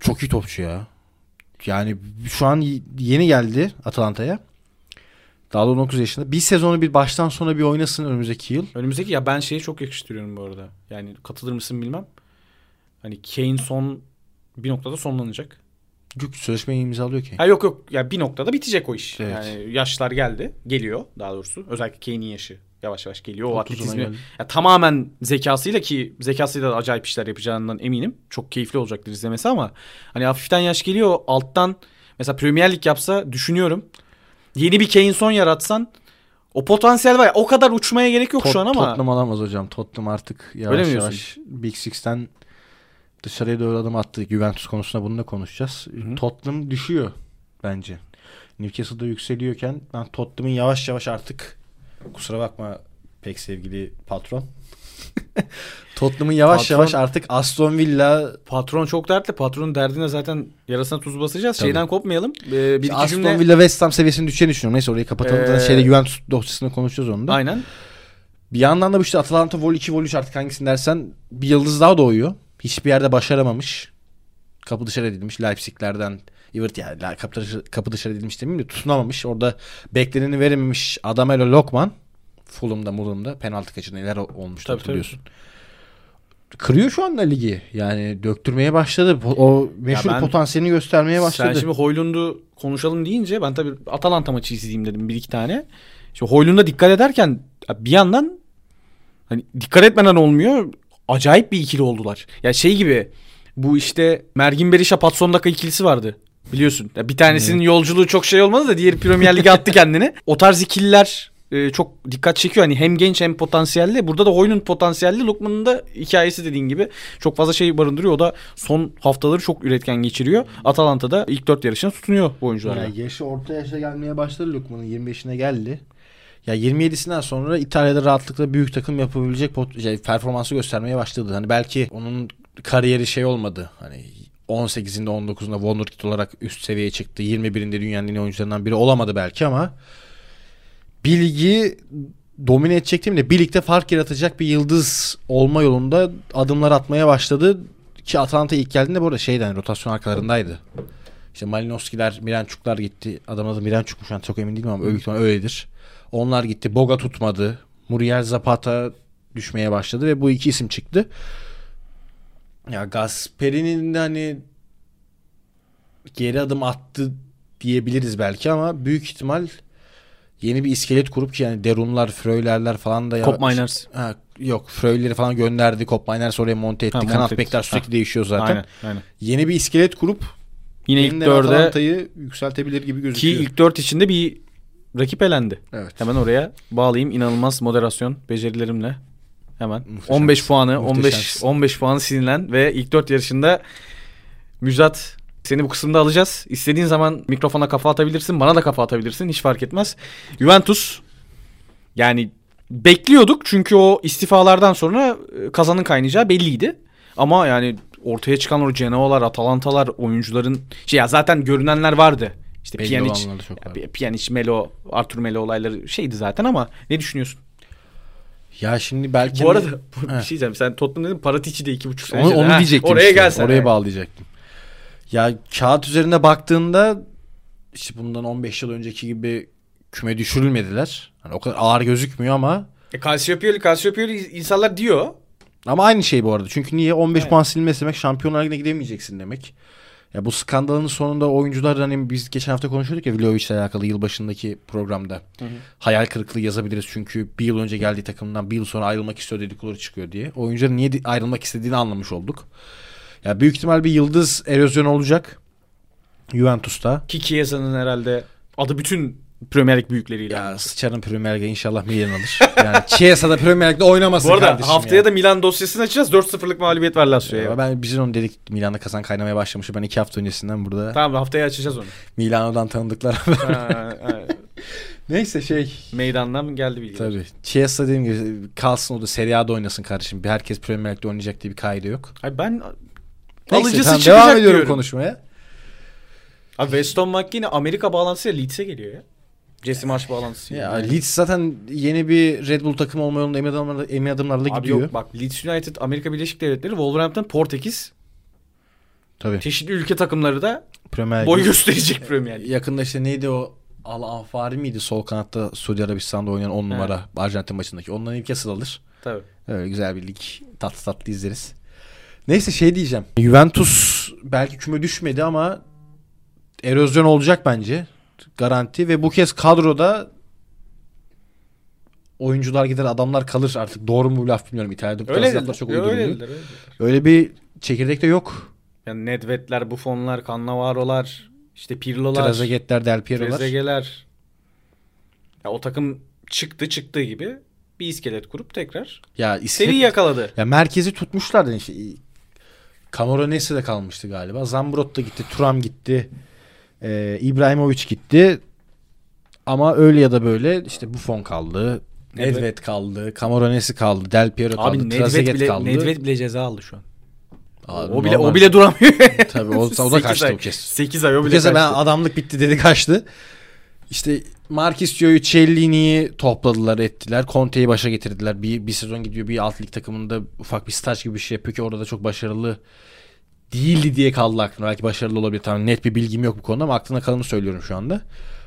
çok iyi topçu ya. Yani şu an yeni geldi Atalanta'ya. Daha da 19 yaşında. Bir sezonu bir baştan sona bir oynasın önümüzdeki yıl. Önümüzdeki ya ben şeyi çok yakıştırıyorum bu arada. Yani katılır mısın bilmem. Hani Kane son bir noktada sonlanacak. Yok sözleşmeyi imzalıyor ki. Ha yok yok ya bir noktada bitecek o iş. Evet. Yani yaşlar geldi. Geliyor daha doğrusu. Özellikle Kane'in yaşı yavaş yavaş geliyor. O 30'una atletizmi ya tamamen zekasıyla ki zekasıyla da acayip işler yapacağından eminim. Çok keyifli olacaktır izlemesi ama hani hafiften yaş geliyor alttan mesela Premier Lig yapsa düşünüyorum. Yeni bir Kane son yaratsan o potansiyel var ya o kadar uçmaya gerek yok Tot- şu an ama. Tottenham alamaz hocam. Tottenham artık yavaş Öyle yavaş Big Six'ten dışarıya doğru adım attı. Juventus konusunda bunu da konuşacağız. hı. Tottenham düşüyor bence. Newcastle'da yükseliyorken ben Tottenham'ın yavaş yavaş artık kusura bakma pek sevgili patron. *laughs* Tottenham'ın yavaş Patron- yavaş artık Aston Villa Patron çok dertli. Patronun derdine zaten yarasına tuz basacağız. Tabii. Şeyden kopmayalım. Ee, bir Aston cümle. Villa West Ham seviyesini düşeceğini düşünüyorum. Neyse orayı kapatalım. Zaten Ee, şeyde Juventus dosyasında konuşacağız onu da. Aynen. Bir yandan da bu işte Atalanta Vol 2 Vol 3 artık hangisini dersen bir yıldız daha doğuyor. Hiçbir yerde başaramamış. Kapı dışarı edilmiş Leipzig'lerden. Evet yani kapı dışarı, kapı dışarı edilmiş demeyeyim de tutunamamış. Orada bekleneni verememiş Adamelo Lokman. Fulham'da Mulham'da penaltı kaçırdı. Neler olmuştu Tabii, hatırlıyorsun. Kırıyor şu anda ligi. Yani döktürmeye başladı. O meşhur ben- potansiyelini göstermeye başladı. Sen şimdi Hoylund'u konuşalım deyince ben tabii Atalanta maçı izleyeyim dedim bir iki tane. Şimdi Hoylund'a dikkat ederken bir yandan hani dikkat etmeden olmuyor. Acayip bir ikili oldular. Ya şey gibi bu işte Mergin Berisha Patsondaka ikilisi vardı. Biliyorsun. Ya bir tanesinin yolculuğu çok şey olmadı da diğeri Premier Lig'e attı kendini. *laughs* O tarz ikililer e, çok dikkat çekiyor. Hani hem genç hem potansiyelli. Burada da Hoylund potansiyelli. Lukman'ın da hikayesi dediğin gibi çok fazla şey barındırıyor. O da son haftaları çok üretken geçiriyor. Atalanta'da ilk dört yarışına tutunuyor bu oyuncularla. Ya yaşı orta yaşa gelmeye başladı Lukman'ın 25'ine geldi. Ya 27'sinden sonra İtalya'da rahatlıkla büyük takım yapabilecek pot- şey, performansı göstermeye başladı. Hani belki onun kariyeri şey olmadı. Hani 18'inde 19'unda Wonderkid olarak üst seviyeye çıktı. 21'inde dünyanın en iyi oyuncularından biri olamadı belki ama bir ligi domine edecek değil mi de bir ligde fark yaratacak bir yıldız olma yolunda adımlar atmaya başladı. Ki Atalanta ilk geldiğinde bu arada şeyden rotasyon arkalarındaydı. İşte Malinowski'ler, Miranchuk'lar gitti. Adam adı Miranchuk mu şu an çok emin değilim ama büyük ihtimal öyledir. Onlar gitti. Boga tutmadı. Muriel Zapata düşmeye başladı ve bu iki isim çıktı. Ya Gasperi'nin de hani geri adım attı diyebiliriz belki ama büyük ihtimal yeni bir iskelet kurup ki yani Derunlar, Fröylerler falan da Cop Miners. Ha, yok Fröyleri falan gönderdi. Cop Miners oraya monte etti. Ha, monte Kanat bekler sürekli Ha. değişiyor zaten. Aynen, aynen. Yeni bir iskelet kurup Yine ilk dörde yükseltebilir gibi ki gözüküyor. ilk dört içinde bir rakip elendi. Evet. Hemen oraya bağlayayım. İnanılmaz moderasyon becerilerimle. Hemen Muhteşem. 15 puanı, 15 Muhteşemsin. 15 puanı silinen ve ilk 4 yarışında Müjdat seni bu kısımda alacağız. İstediğin zaman mikrofona kafa atabilirsin, bana da kafa atabilirsin. Hiç fark etmez. Juventus yani bekliyorduk çünkü o istifalardan sonra e, kazanın kaynayacağı belliydi. Ama yani ortaya çıkan o Genoa'lar, Atalantalar, oyuncuların şey ya zaten görünenler vardı. İşte Belli Pjanic, ya. Pjanic, Melo, Artur Melo olayları şeydi zaten ama ne düşünüyorsun? Ya şimdi belki Bu arada de- bu- *laughs* bir şey diyeceğim. Sen Tottenham dedin Paratici de iki buçuk sene. onu, onu Ha, diyecektim. Oraya işte. gelsen. Oraya bağlayacaktım. Ya kağıt üzerinde baktığında işte bundan 15 yıl önceki gibi küme düşürülmediler. Hani o kadar ağır gözükmüyor ama E, Calciopoli, Calciopoli insanlar diyor. ama aynı şey bu arada. Çünkü niye 15 Evet. puan silmesi demek Şampiyonlar Ligi'ne gidemeyeceksin demek. Ya bu skandalın sonunda oyuncular hani biz geçen hafta konuşuyorduk ya Vlahovic'le alakalı yılbaşındaki programda. Hayal kırıklığı yazabiliriz çünkü bir yıl önce geldiği takımdan bir yıl sonra ayrılmak istiyor dedikoduları çıkıyor diye. Oyuncuların niye ayrılmak istediğini anlamış olduk. Ya büyük ihtimal bir yıldız erozyonu olacak. Juventus'ta. Ki Chiesa'nın herhalde adı bütün Premier Lig büyükleriyle. Ya sıçarın Premier Lig'e inşallah Milan alır. Yani *laughs* Chiesa'da Premier Lig'de oynamasın Bu arada kardeşim haftaya ya. da Milan dosyasını açacağız. 4-0'lık mağlubiyet var Lazio'ya. Ya ben bizim onu dedik Milan'da kazan kaynamaya başlamıştı. Ben iki hafta öncesinden burada Tamam haftaya açacağız onu. Milano'dan tanıdıklar. Ha, ha. *laughs* Neyse şey Meydandan geldi bilgi. Tabii. Chiesa dediğim gibi kalsın o da Serie A'da oynasın kardeşim. Bir herkes Premier Lig'de oynayacak diye bir kaydı yok. Ay ben Neyse, alıcısı tamam, çıkacak devam ediyorum diyorum. konuşmaya. Abi Weston McKinney Amerika bağlantısıyla Leeds'e geliyor ya. Jesse Marsh bağlantısı. Ya Leeds zaten yeni bir Red Bull takımı olma yolunda emin adımlarla, emin adımlarla Abi gidiyor. yok bak Leeds United Amerika Birleşik Devletleri, Wolverhampton, Portekiz Tabii. çeşitli ülke takımları da Premier boy gösterecek Premier Lig. Yakında işte neydi o Al Afari miydi sol kanatta Suudi Arabistan'da oynayan 10 numara Arjantin maçındaki. Ondan Newcastle alır. Tabii. Öyle güzel bir lig. Tatlı tatlı izleriz. Neyse şey diyeceğim. Juventus belki küme düşmedi ama erozyon olacak bence. Garanti ve bu kez kadroda oyuncular gider adamlar kalır artık. Doğru mu bu laf bilmiyorum. İtalya'da Öyle laflar çok uyduruluyor. Öyle öyle. Öyle bir çekirdek de yok. Yani Nedvedler, Buffonlar, Cannavaro'lar, işte Pirlo'lar, Trezeguet'ler, Del Piero'lar. Trezeguet'ler. Ya o takım çıktı çıktığı gibi bir iskelet kurup tekrar Ya seri yakaladı. ya merkezi tutmuşlardı işte. Camoranesi de kalmıştı galiba. Zambrot da gitti, Turam gitti. Ee, İbrahimovic gitti. Ama öyle ya da böyle işte Buffon kaldı. Nedved. Nedved kaldı. Camoranesi kaldı. Del Piero kaldı. Abi Nedved bile, kaldı. Nedved bile ceza aldı şu an. Abi o bile normal. o bile duramıyor. *laughs* Tabii o, o da kaçtı ay. o kez. 8 ay o Bu bile kez de ben kaçtı. adamlık bitti dedi kaçtı. İşte Marquisio Cellini'yi topladılar ettiler. Conte'yi başa getirdiler. Bir, bir sezon gidiyor bir alt lig takımında ufak bir staj gibi bir şey yapıyor ki orada da çok başarılı değildi diye kaldı aklımda. Belki başarılı olabilir. Tamam net bir bilgim yok bu konuda ama aklına kalanı söylüyorum şu anda.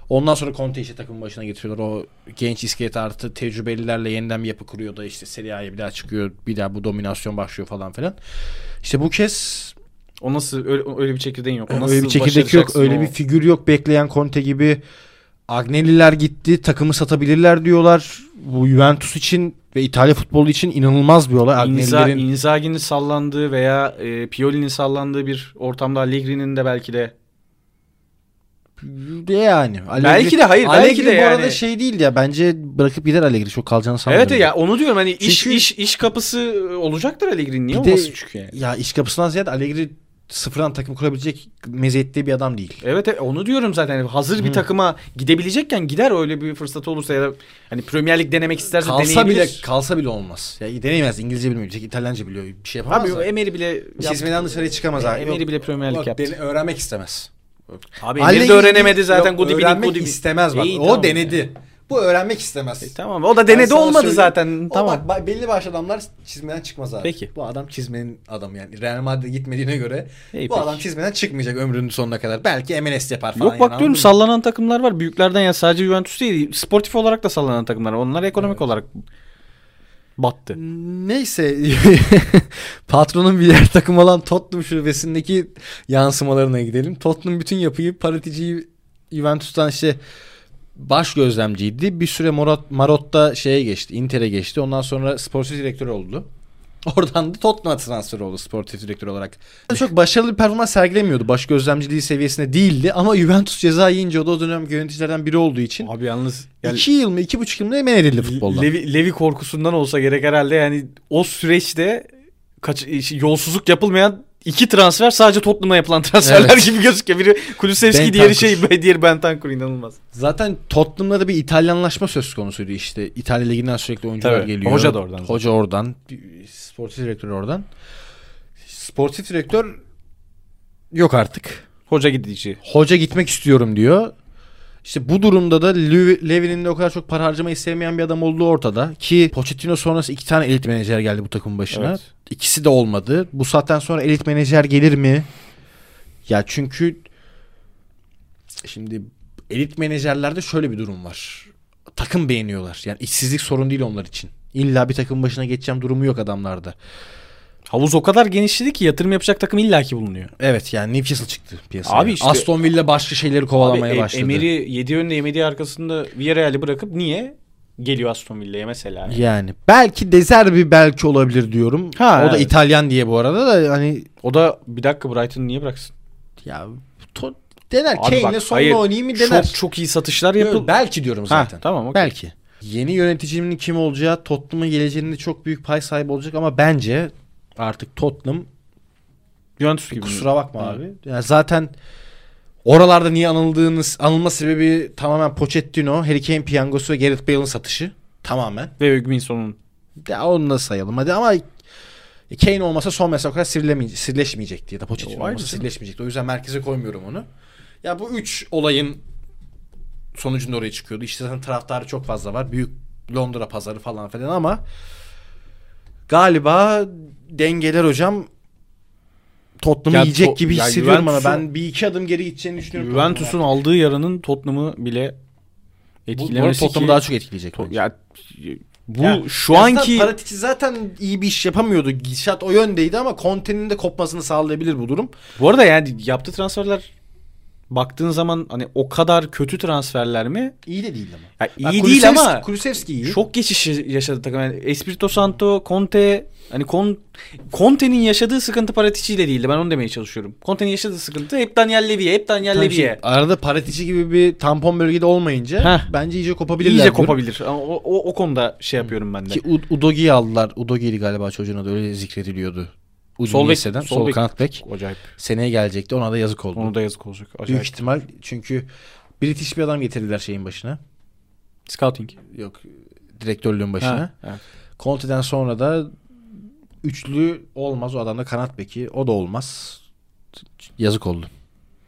Ondan sonra Conte işte takımın başına getiriyorlar. O genç iskelet artı tecrübelilerle yeniden bir yapı kuruyor da işte Serie A'ya bir daha çıkıyor. Bir daha bu dominasyon başlıyor falan filan. İşte bu kez O nasıl öyle, öyle bir çekirdeğin yok. O nasıl öyle bir çekirdek yok. Öyle o- bir figür yok. Bekleyen Conte gibi Agnelliler gitti. Takımı satabilirler diyorlar. Bu Juventus için ve İtalya futbolu için inanılmaz bir olay. İnza, Inzaghi'nin sallandığı veya e, Pioli'nin sallandığı bir ortamda Allegri'nin de belki de de yani. Allegri- Belki de hayır, Allegri belki de bu arada yani. şey değil ya. Bence bırakıp gider Allegri. Çok kalacağını sanmıyorum. Evet ya onu diyorum hani iş Çünkü- iş iş kapısı olacaktır Allegri'nin niye de- olmasın çünkü yani. Ya iş kapısından ziyade Allegri sıfırdan takım kurabilecek meziyette bir adam değil. Evet onu diyorum zaten hazır bir Hı. takıma gidebilecekken gider öyle bir fırsatı olursa ya da hani Premier Lig denemek isterse Kalsa deneyebilir. bile kalsa bile olmaz. Ya deneyemez. İngilizce bilmiyor. İtalyanca biliyor. Bir şey yapamaz. Abi da. Emery bile Çizmeden dışarıya çıkamaz abi. Emery bile Premier Lig yaptı. beni öğrenmek istemez. Abi Emery de öğrenemedi zaten. yok, öğrenmek Goody istemez bak. İyi, o tamam. denedi. Bu öğrenmek istemez. E, tamam o da denedi olmadı zaten. O Tamam. bak, bak, belli başlı adamlar çizmeden çıkmaz abi. Peki. Bu adam çizmenin adamı yani. Real Madrid'e gitmediğine göre İyi, bu peki. adam çizmeden çıkmayacak ömrünün sonuna kadar. Belki MLS yapar falan. Yok bak yani, diyorum anladın mı? sallanan takımlar var. Büyüklerden ya sadece Juventus değil. Sportif olarak da sallanan takımlar. Onlar ekonomik olarak battı. Neyse *laughs* patronun bir diğer takım olan Tottenham şubesindeki yansımalarına gidelim. Tottenham bütün yapıyı Paratici'yi Juventus'tan işte baş gözlemciydi. Bir süre Marot, Marot'ta şeye geçti. Inter'e geçti. Ondan sonra sportif direktör oldu. *laughs* Oradan da Tottenham'a transfer oldu sportif direktör olarak. Çok başarılı bir performans sergilemiyordu. Baş gözlemciliği seviyesinde değildi. Ama Juventus ceza yiyince o da o dönem yöneticilerden biri olduğu için Abi yalnız yani iki yıl mı iki buçuk yıl mı emen edildi futboldan. Levi, Levi korkusundan olsa gerek herhalde yani o süreçte kaç yolsuzluk yapılmayan iki transfer sadece Tottenham'a yapılan transferler Evet. gibi gözüküyor. Biri Kulusevski diğeri şey diğeri Bentancur inanılmaz. Zaten Tottenham'da da bir İtalyanlaşma söz konusuydu işte. İtalya Ligi'nden sürekli oyuncular Tabii. geliyor. Hoca da oradan zaten. Hoca oradan. Sportif direktör oradan. Sportif direktör yok artık. Hoca gidici. Hoca gitmek istiyorum diyor. İşte bu durumda da Lev- Levy'nin de o kadar çok para harcamayı sevmeyen bir adam olduğu ortada. Ki Pochettino sonrası iki tane elit menajer geldi bu takımın başına. Evet. İkisi de olmadı. Bu saatten sonra elit menajer gelir mi? Ya çünkü şimdi elit menajerlerde şöyle bir durum var. Takım beğeniyorlar. Yani işsizlik sorun değil onlar için. İlla bir takım başına geçeceğim durumu yok adamlarda. Havuz o kadar genişledi ki yatırım yapacak takım illaki bulunuyor. Evet yani Newcastle çıktı piyasaya. Abi işte- Aston Villa başka şeyleri kovalamaya Abi, e- başladı. Emery 7 önde yemediği arkasında Villarreal'i bırakıp niye geliyor Aston Villa'ya mesela? Yani belki Dezerbi belki olabilir diyorum. Ha, o da evet. İtalyan diye bu arada da hani O da bir dakika Brighton'ı niye bıraksın? ya to, dener Abi bak, Kane'le hayır, oynayayım mı dener. Çok çok iyi satışlar yapıldı. belki diyorum zaten. tamam, okey. Belki. Yeni yöneticinin kim olacağı Tottenham'ın geleceğinde çok büyük pay sahibi olacak ama bence artık Tottenham Juventus gibi. kusura bakma Ha. abi. Yani zaten oralarda niye anıldığınız anılma sebebi tamamen Pochettino, Harry Kane piyangosu ve Gareth Bale'ın satışı. Tamamen. Ve Hugminson'un. Ya onu da sayalım hadi ama Kane olmasa son mesela o kadar sirleşmeyecekti ya da Pochettino O olmasa sirleşmeyecekti. O yüzden merkeze koymuyorum onu. Ya bu üç olayın sonucunda oraya çıkıyordu. İşte zaten taraftarı çok fazla var. Büyük Londra pazarı falan filan ama galiba dengeler hocam Tottenham'ı yiyecek to- gibi ya hissediyorum ama ben bir iki adım geri gideceğini düşünüyorum. Juventus'un aldığı yaranın Tottenham'ı bile bu, bu etkilemesi Tottenham'ı daha çok etkileyecek. To- bence. ya bu Ya, şu anki zaten Paratici zaten iyi bir iş yapamıyordu. Gidişat o yöndeydi ama Conte'nin de kopmasını sağlayabilir bu durum. bu arada yani yaptığı transferler baktığın zaman hani o kadar kötü transferler mi? İyi de değil ama. Ya iyi değil ama Kulusevski iyi. çok geçiş yaşadı takım. Yani Espirito Santo, Conte hani Con, Conte'nin yaşadığı sıkıntı Paratici ile değildi. Ben onu demeye çalışıyorum. Conte'nin yaşadığı sıkıntı hep Daniel Levy'ye, hep Daniel Tabii Levy'ye. şey, arada Paratici gibi bir tampon bölgede olmayınca Heh. bence iyice kopabilirler. İyice diyorum. kopabilir. Ama O, o, o konuda şey yapıyorum ben de. Ki Udogi'yi aldılar. Udogi'ydi galiba çocuğun adı öyle zikrediliyordu. Sol Sol bek- sol, sol kanat bek. Acayip. Seneye gelecekti. Ona da yazık oldu. Onu da yazık olacak. Büyük Acayip. ihtimal çünkü British bir adam getirdiler şeyin başına. Scouting. Yok direktörlüğün başına. Ha, evet. Conte'den sonra da üçlü olmaz. O adam da kanat beki. O da olmaz. Yazık oldu.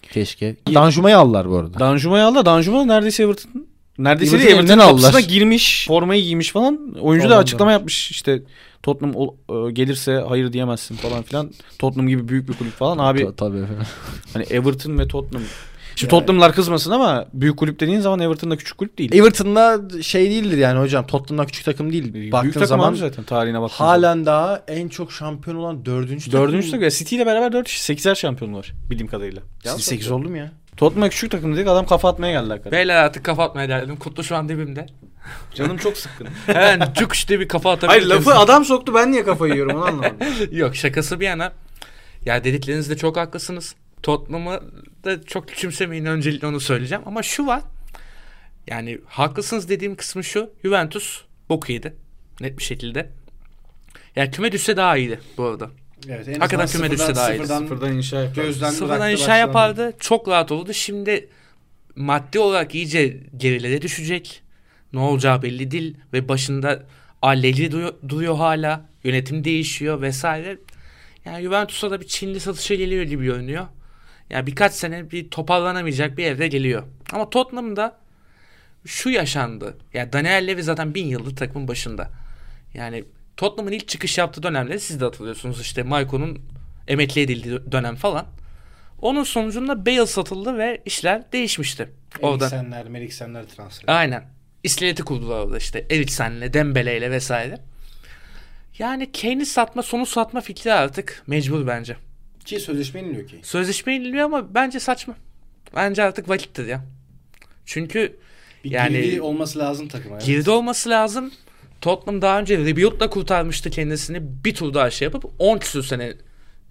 Keşke. Danjuma'yı aldılar bu arada. Danjuma'yı aldı. Danjuma neredeyse Everton Neredeyse Everton'ın Everton kapısına aldılar. girmiş, formayı giymiş falan. Oyuncu da Ondan açıklama da. yapmış işte Tottenham ol- e, gelirse hayır diyemezsin falan filan. Tottenham gibi büyük bir kulüp falan. Abi Ta- tabii efendim. *laughs* hani Everton ve Tottenham. Şimdi Yani- Tottenham'lar kızmasın ama büyük kulüp dediğin zaman Everton da küçük kulüp değil. Everton'da şey değildir yani hocam. Tottenham'dan küçük takım değil. büyük Baktığın takım zaman zaten tarihine baktığın zaman. halen daha en çok şampiyon olan dördüncü takım. Dördüncü takım. City ile beraber dört. Sekizer şampiyon var bildiğim kadarıyla. Siz 8 oldu mu ya? Tottenham'a küçük takım dedik adam kafa atmaya geldi hakikaten. Beyler artık kafa atmaya geldim. Kutlu şu an dibimde. Canım çok sıkkın. *laughs* Hemen cuk diye bir kafa atabilir Hayır lafı adam soktu ben niye kafayı yiyorum onu anlamadım. *laughs* Yok şakası bir yana. Ya dediklerinizde çok haklısınız. Tottenham'ı da çok küçümsemeyin öncelikle onu söyleyeceğim. Ama şu var. Yani haklısınız dediğim kısmı şu. Juventus bok yedi. Net bir şekilde. Yani küme düşse daha iyiydi bu arada. Evet, Hakikaten küme düşse daha iyi. Sıfırdan inşa yapar. gözden Sıfırdan inşa başlandı. yapardı. Çok rahat olurdu. Şimdi maddi olarak iyice gerilere düşecek. Ne olacağı belli değil. Ve başında Allegri duruyor, duruyor hala. Yönetim değişiyor vesaire. Yani Juventus'a da bir Çinli satışa geliyor gibi görünüyor. Yani birkaç sene bir toparlanamayacak bir evre geliyor. Ama Tottenham'da şu yaşandı. Yani Daniel Levy zaten bin yıldır takımın başında. Yani Tottenham'ın ilk çıkış yaptığı dönemleri siz de hatırlıyorsunuz. İşte Maiko'nun emekli edildiği dönem falan. Onun sonucunda Bale satıldı ve işler değişmişti. Orada. Eriksenler, Meriksenler transfer. Aynen. İskeleti kurdular orada işte. Eriksen'le, Dembele'yle vesaire. Yani Kane'i satma, sonu satma fikri artık mecbur bence. Ki sözleşme yeniliyor ki. Sözleşme yeniliyor ama bence saçma. Bence artık vakittir ya. Çünkü Bir Yani- girdi olması lazım takıma. evet. girdi olması lazım. Tottenham daha önce rebuild'la kurtarmıştı kendisini. Bir tur daha şey yapıp 10 küsur sene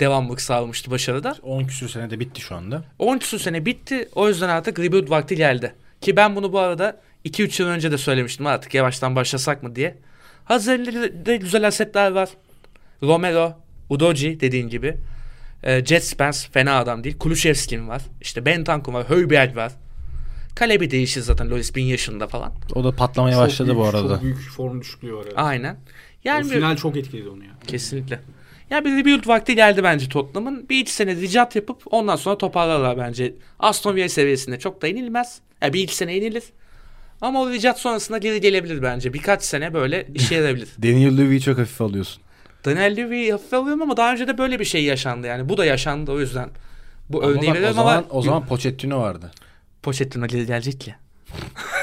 devamlık sağlamıştı başarıda. 10 küsür sene de bitti şu anda. 10 küsur sene bitti. O yüzden artık rebuild vakti geldi. Ki ben bunu bu arada 2-3 yıl önce de söylemiştim artık yavaştan başlasak mı diye. Hazır elinde güzel asetler var. Romero, Udoji dediğin gibi. E, Jet Spence fena adam değil. Kulüşevski'nin var. İşte Bentancur var. Højbjerg var. Kale bir değişir zaten Loris bin yaşında falan. O da patlamaya başladı bu arada. Çok büyük form düşüklüğü var. Evet. Aynen. Yani o bir- final çok etkiledi onu ya. Kesinlikle. Ya bir rebuild vakti geldi bence Tottenham'ın. Bir iki sene ricat yapıp ondan sonra toparlarlar bence. Aston Villa seviyesinde çok da inilmez. Ya bir iki sene inilir. Ama o ricat sonrasında geri gelebilir bence. Birkaç sene böyle işe yarayabilir. *laughs* Daniel Levy'yi çok hafife alıyorsun. Daniel Levy'yi hafife alıyorum ama daha önce de böyle bir şey yaşandı yani. Bu da yaşandı o yüzden. Bu Ama örneği bak, o veriyorum zaman, ama o zaman Pochettino vardı. Pochettino geri gelecek ya.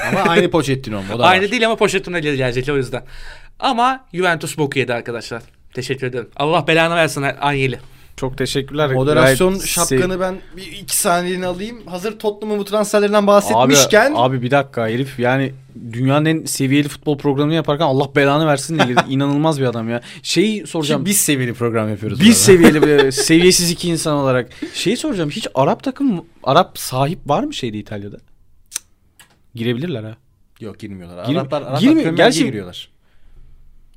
Ama aynı Pochettino mu? O da Aynı var. değil ama Pochettino geri gelecek o yüzden. Ama Juventus boku yedi arkadaşlar. Teşekkür ederim. Allah belanı versin Anyeli. Çok teşekkürler. Moderasyon Gayet şapkanı ben bir iki saniyeni alayım. Hazır Tottenham'ın bu transferlerinden Abi, bahsetmişken. abi bir dakika herif yani dünyanın en seviyeli futbol programını yaparken Allah belanı versin diye *laughs* inanılmaz bir adam ya. Şeyi soracağım. Şimdi biz seviyeli program yapıyoruz. Biz seviyeli *laughs* seviyesiz iki insan olarak. Şeyi soracağım. Hiç Arap takım Arap sahip var mı şeyde İtalya'da? Girebilirler ha. Yok girmiyorlar. Gir- Araplar, Araplar girmiyor. Gerçi- giriyorlar.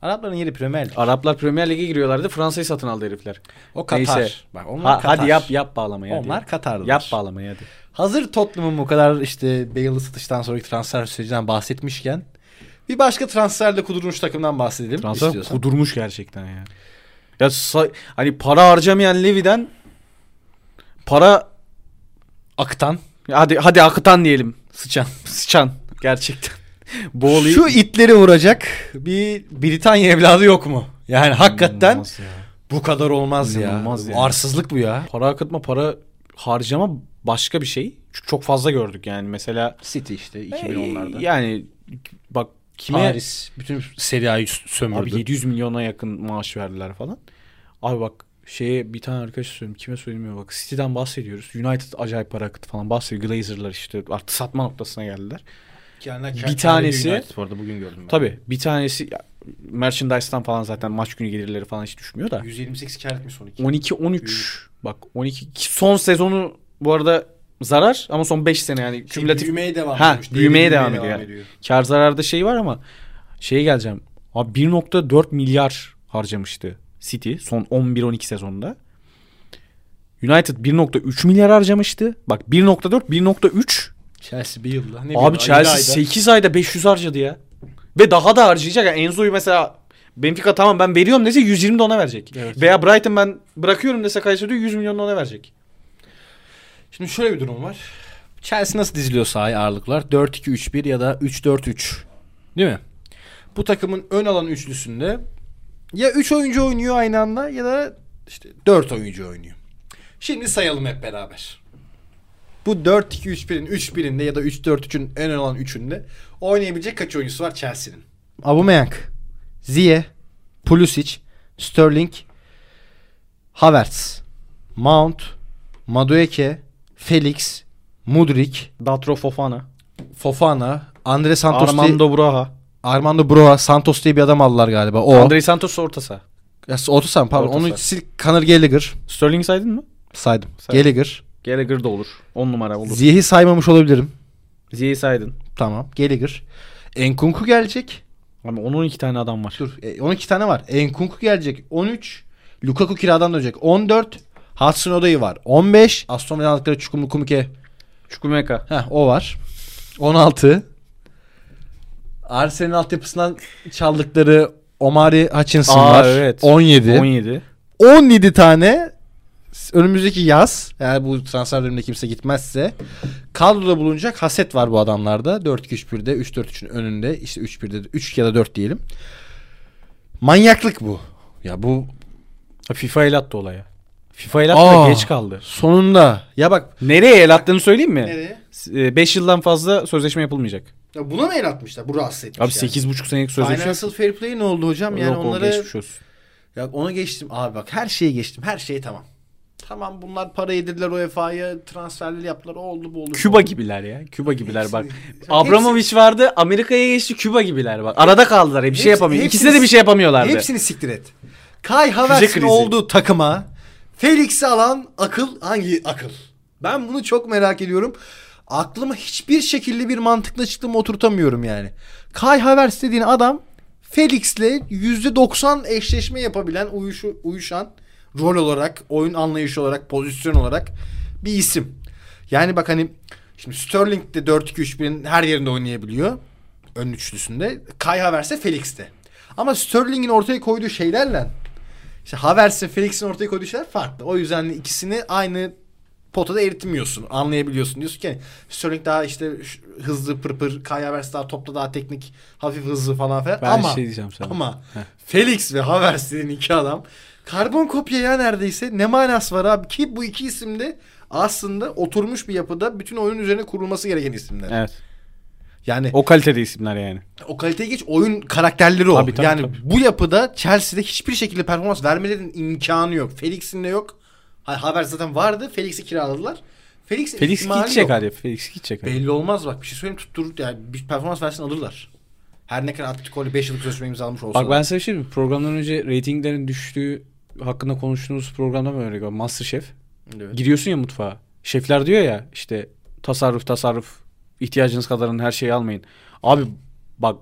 Arapların yeri Premier Lig. Araplar Premier Lig'e giriyorlardı. Fransa'yı satın aldı herifler. O Katar. Neyse. Bak onlar Ha, Katar. hadi yap yap bağlamayı hadi. Onlar Katar'dalar. Yap bağlamayı hadi. Hazır Tottenham'ın bu kadar işte Bale'lı satıştan sonraki transfer sürecinden bahsetmişken bir başka transferle kudurmuş takımdan bahsedelim Transfer istiyorsan. kudurmuş gerçekten ya. Ya hani para harcamayan Levy'den para Aktan. hadi hadi akıtan diyelim. Sıçan. *laughs* Sıçan gerçekten. Bu olayı Şu itleri vuracak bir Britanya evladı yok mu? Yani hakikaten ya. bu kadar olmaz ya. İnanılmaz ya. Arsızlık bu ya. Para akıtma, para harcama başka bir şey. Çünkü çok fazla gördük yani. Mesela City işte e, yani bak kime Paris bütün Serie A'yı sömürdü. abi 700 milyona yakın maaş verdiler falan. Abi bak Şeye bir tane arkadaş söyleyeyim. Kime söylemiyor bak. City'den bahsediyoruz. United acayip para akıttı falan bahsediyor. Glazer'lar işte artık satma noktasına geldiler. Bir tanesi- bu arada bugün gördüm ben. Tabii bir tanesi merchandise'dan falan zaten maç günü gelirleri falan hiç düşmüyor da. 128 kar etmiş son iki. 12-13 bak 12 son sezonu bu arada zarar ama son 5 sene yani Şey, kümülatif büyümeye devam Ha, ediyormuş. büyümeye Değeri devam ediyor kar zararda şey var ama şeye geleceğim. Abi 1.4 milyar harcamıştı City son 11-12 sezonunda. United 1.3 milyar harcamıştı. Bak 1.4 1.3 Chelsea bir yılda. Ne Abi Chelsea ayda ayda. 8 ayda 500 harcadı ya. Ve daha da harcayacak. Yani Enzo'yu mesela Benfica tamam ben veriyorum dese 120 de ona verecek. Evet. Veya Brighton ben bırakıyorum dese Kayseri'de 100 milyon da ona verecek. Şimdi şöyle bir durum var. Chelsea nasıl diziliyor sahaya ağırlıklar? 4-2-3-1 ya da 3-4-3. Değil mi? Bu takımın ön alan üçlüsünde ya 3 oyuncu oynuyor aynı anda ya da işte 4 oyuncu oynuyor. Şimdi sayalım hep beraber. Bu 4-2-3-1'in 3-1'inde ya da 3-4-3'ün ön alan üçünde oynayabilecek kaç oyuncusu var Chelsea'nin? Aubameyang, Ziyeh, Pulisic, Sterling, Havertz, Mount, Madueke, Felix, Mudrik, Datro Fofana. Fofana, Andre Santos Armando, Broha. Armando Broa, Santos diye bir adam aldılar galiba. O. Andrei Santos orta saha. Ya, Orta saha, pardon. Orta Onu saha. sil Conor Gallagher Sterling saydın mı? saydım. Saydım. Gallagher. Gallagher da olur. 10 numara olur. Ziyeh'i saymamış olabilirim. Ziyeh'i saydın. Tamam. Gallagher. Enkunku gelecek. Ama onun 12 tane adam var. Dur. E, 12 tane var. Enkunku gelecek. 13. Lukaku kiradan dönecek. 14. Hudson Odoi var. 15. Aston Villa aldıkları Çukumlu Kumike. Çukumeka. Heh, o var. 16. Arsenal altyapısından çaldıkları Omari Hutchinson Aa, var. evet. 17. 17. 17 tane önümüzdeki yaz eğer bu transfer döneminde kimse gitmezse kadroda bulunacak haset var bu adamlarda. 4-2-3-1'de 3-4-3'ün önünde işte 3-1'de 3 ya da 4 diyelim. Manyaklık bu. Ya bu FIFA el attı olaya. FIFA el attı da geç kaldı. sonunda ya bak Nereye el attığını söyleyeyim mi? nereye? 5 yıldan fazla sözleşme yapılmayacak. Ya buna mı el atmışlar? Bu rahatsız etmiş Abi 8,5 senelik sözleşme. Financial Fair Play ne oldu hocam? Yani Yok, o onları geçmiş olsun. Ya ona geçtim abi bak her şeye geçtim. Her şey tamam. Tamam bunlar para yedirdiler UEFA'ya transferler yaptılar. O oldu bu oldu. Küba gibiler ya. Küba gibiler Hepsini- bak. Hepsi- Abramovich vardı. Amerika'ya geçti. Küba gibiler bak. Arada kaldılar. Bir şey Hepsi- yapamıyor. hepsini- İkisi de bir şey yapamıyorlardı. Hepsini siktir et. Kai Havertz'in krizi. olduğu takıma Felix'i alan akıl hangi akıl? Ben bunu çok merak ediyorum. Aklıma hiçbir şekilde bir mantıklı açıklama oturtamıyorum yani. Kai Havertz dediğin adam Felix'le %90 eşleşme yapabilen, uyuşu, uyuşan rol olarak, oyun anlayışı olarak, pozisyon olarak bir isim. Yani bak hani şimdi Sterling de 4-2-3-1'in her yerinde oynayabiliyor. Ön üçlüsünde. Kai Havertz de Felix de. Ama Sterling'in ortaya koyduğu şeylerle işte Havertz'in, Felix'in ortaya koyduğu şeyler farklı. O yüzden ikisini aynı potada eritmiyorsun. Anlayabiliyorsun. Diyorsun ki Sterling daha işte hızlı pırpır, Kai Havertz daha topta daha teknik, hafif hızlı falan filan. Ben ama şey diyeceğim sana. ama Heh. Felix ve Havertz dediğin iki adam karbon kopya ya neredeyse. Ne manası var abi ki bu iki isim de aslında oturmuş bir yapıda bütün oyunun üzerine kurulması gereken isimler. Evet. Yani O kalitede isimler yani. o kaliteye geç oyun karakterleri o. Tabii, tabii, yani tabii. bu yapıda Chelsea'de hiçbir şekilde performans vermelerinin imkanı yok. Felix'in de yok. Ha, haber zaten vardı. Felix'i kiraladılar. Felix, Felix gidecek hadi. Felix gidecek hadi. Belli olmaz bak. Bir şey söyleyeyim tutturur. Yani bir performans versin alırlar. Her ne kadar Atletico ile 5 yıllık sözleşme imzalamış olsa. Bak ben size bir şey diyeyim? Programdan önce reytinglerin düştüğü hakkında konuştuğunuz programda mı öyle? Masterchef. Evet. Giriyorsun ya mutfağa. Şefler diyor ya işte tasarruf tasarruf ihtiyacınız kadarın her şeyi almayın. Abi bak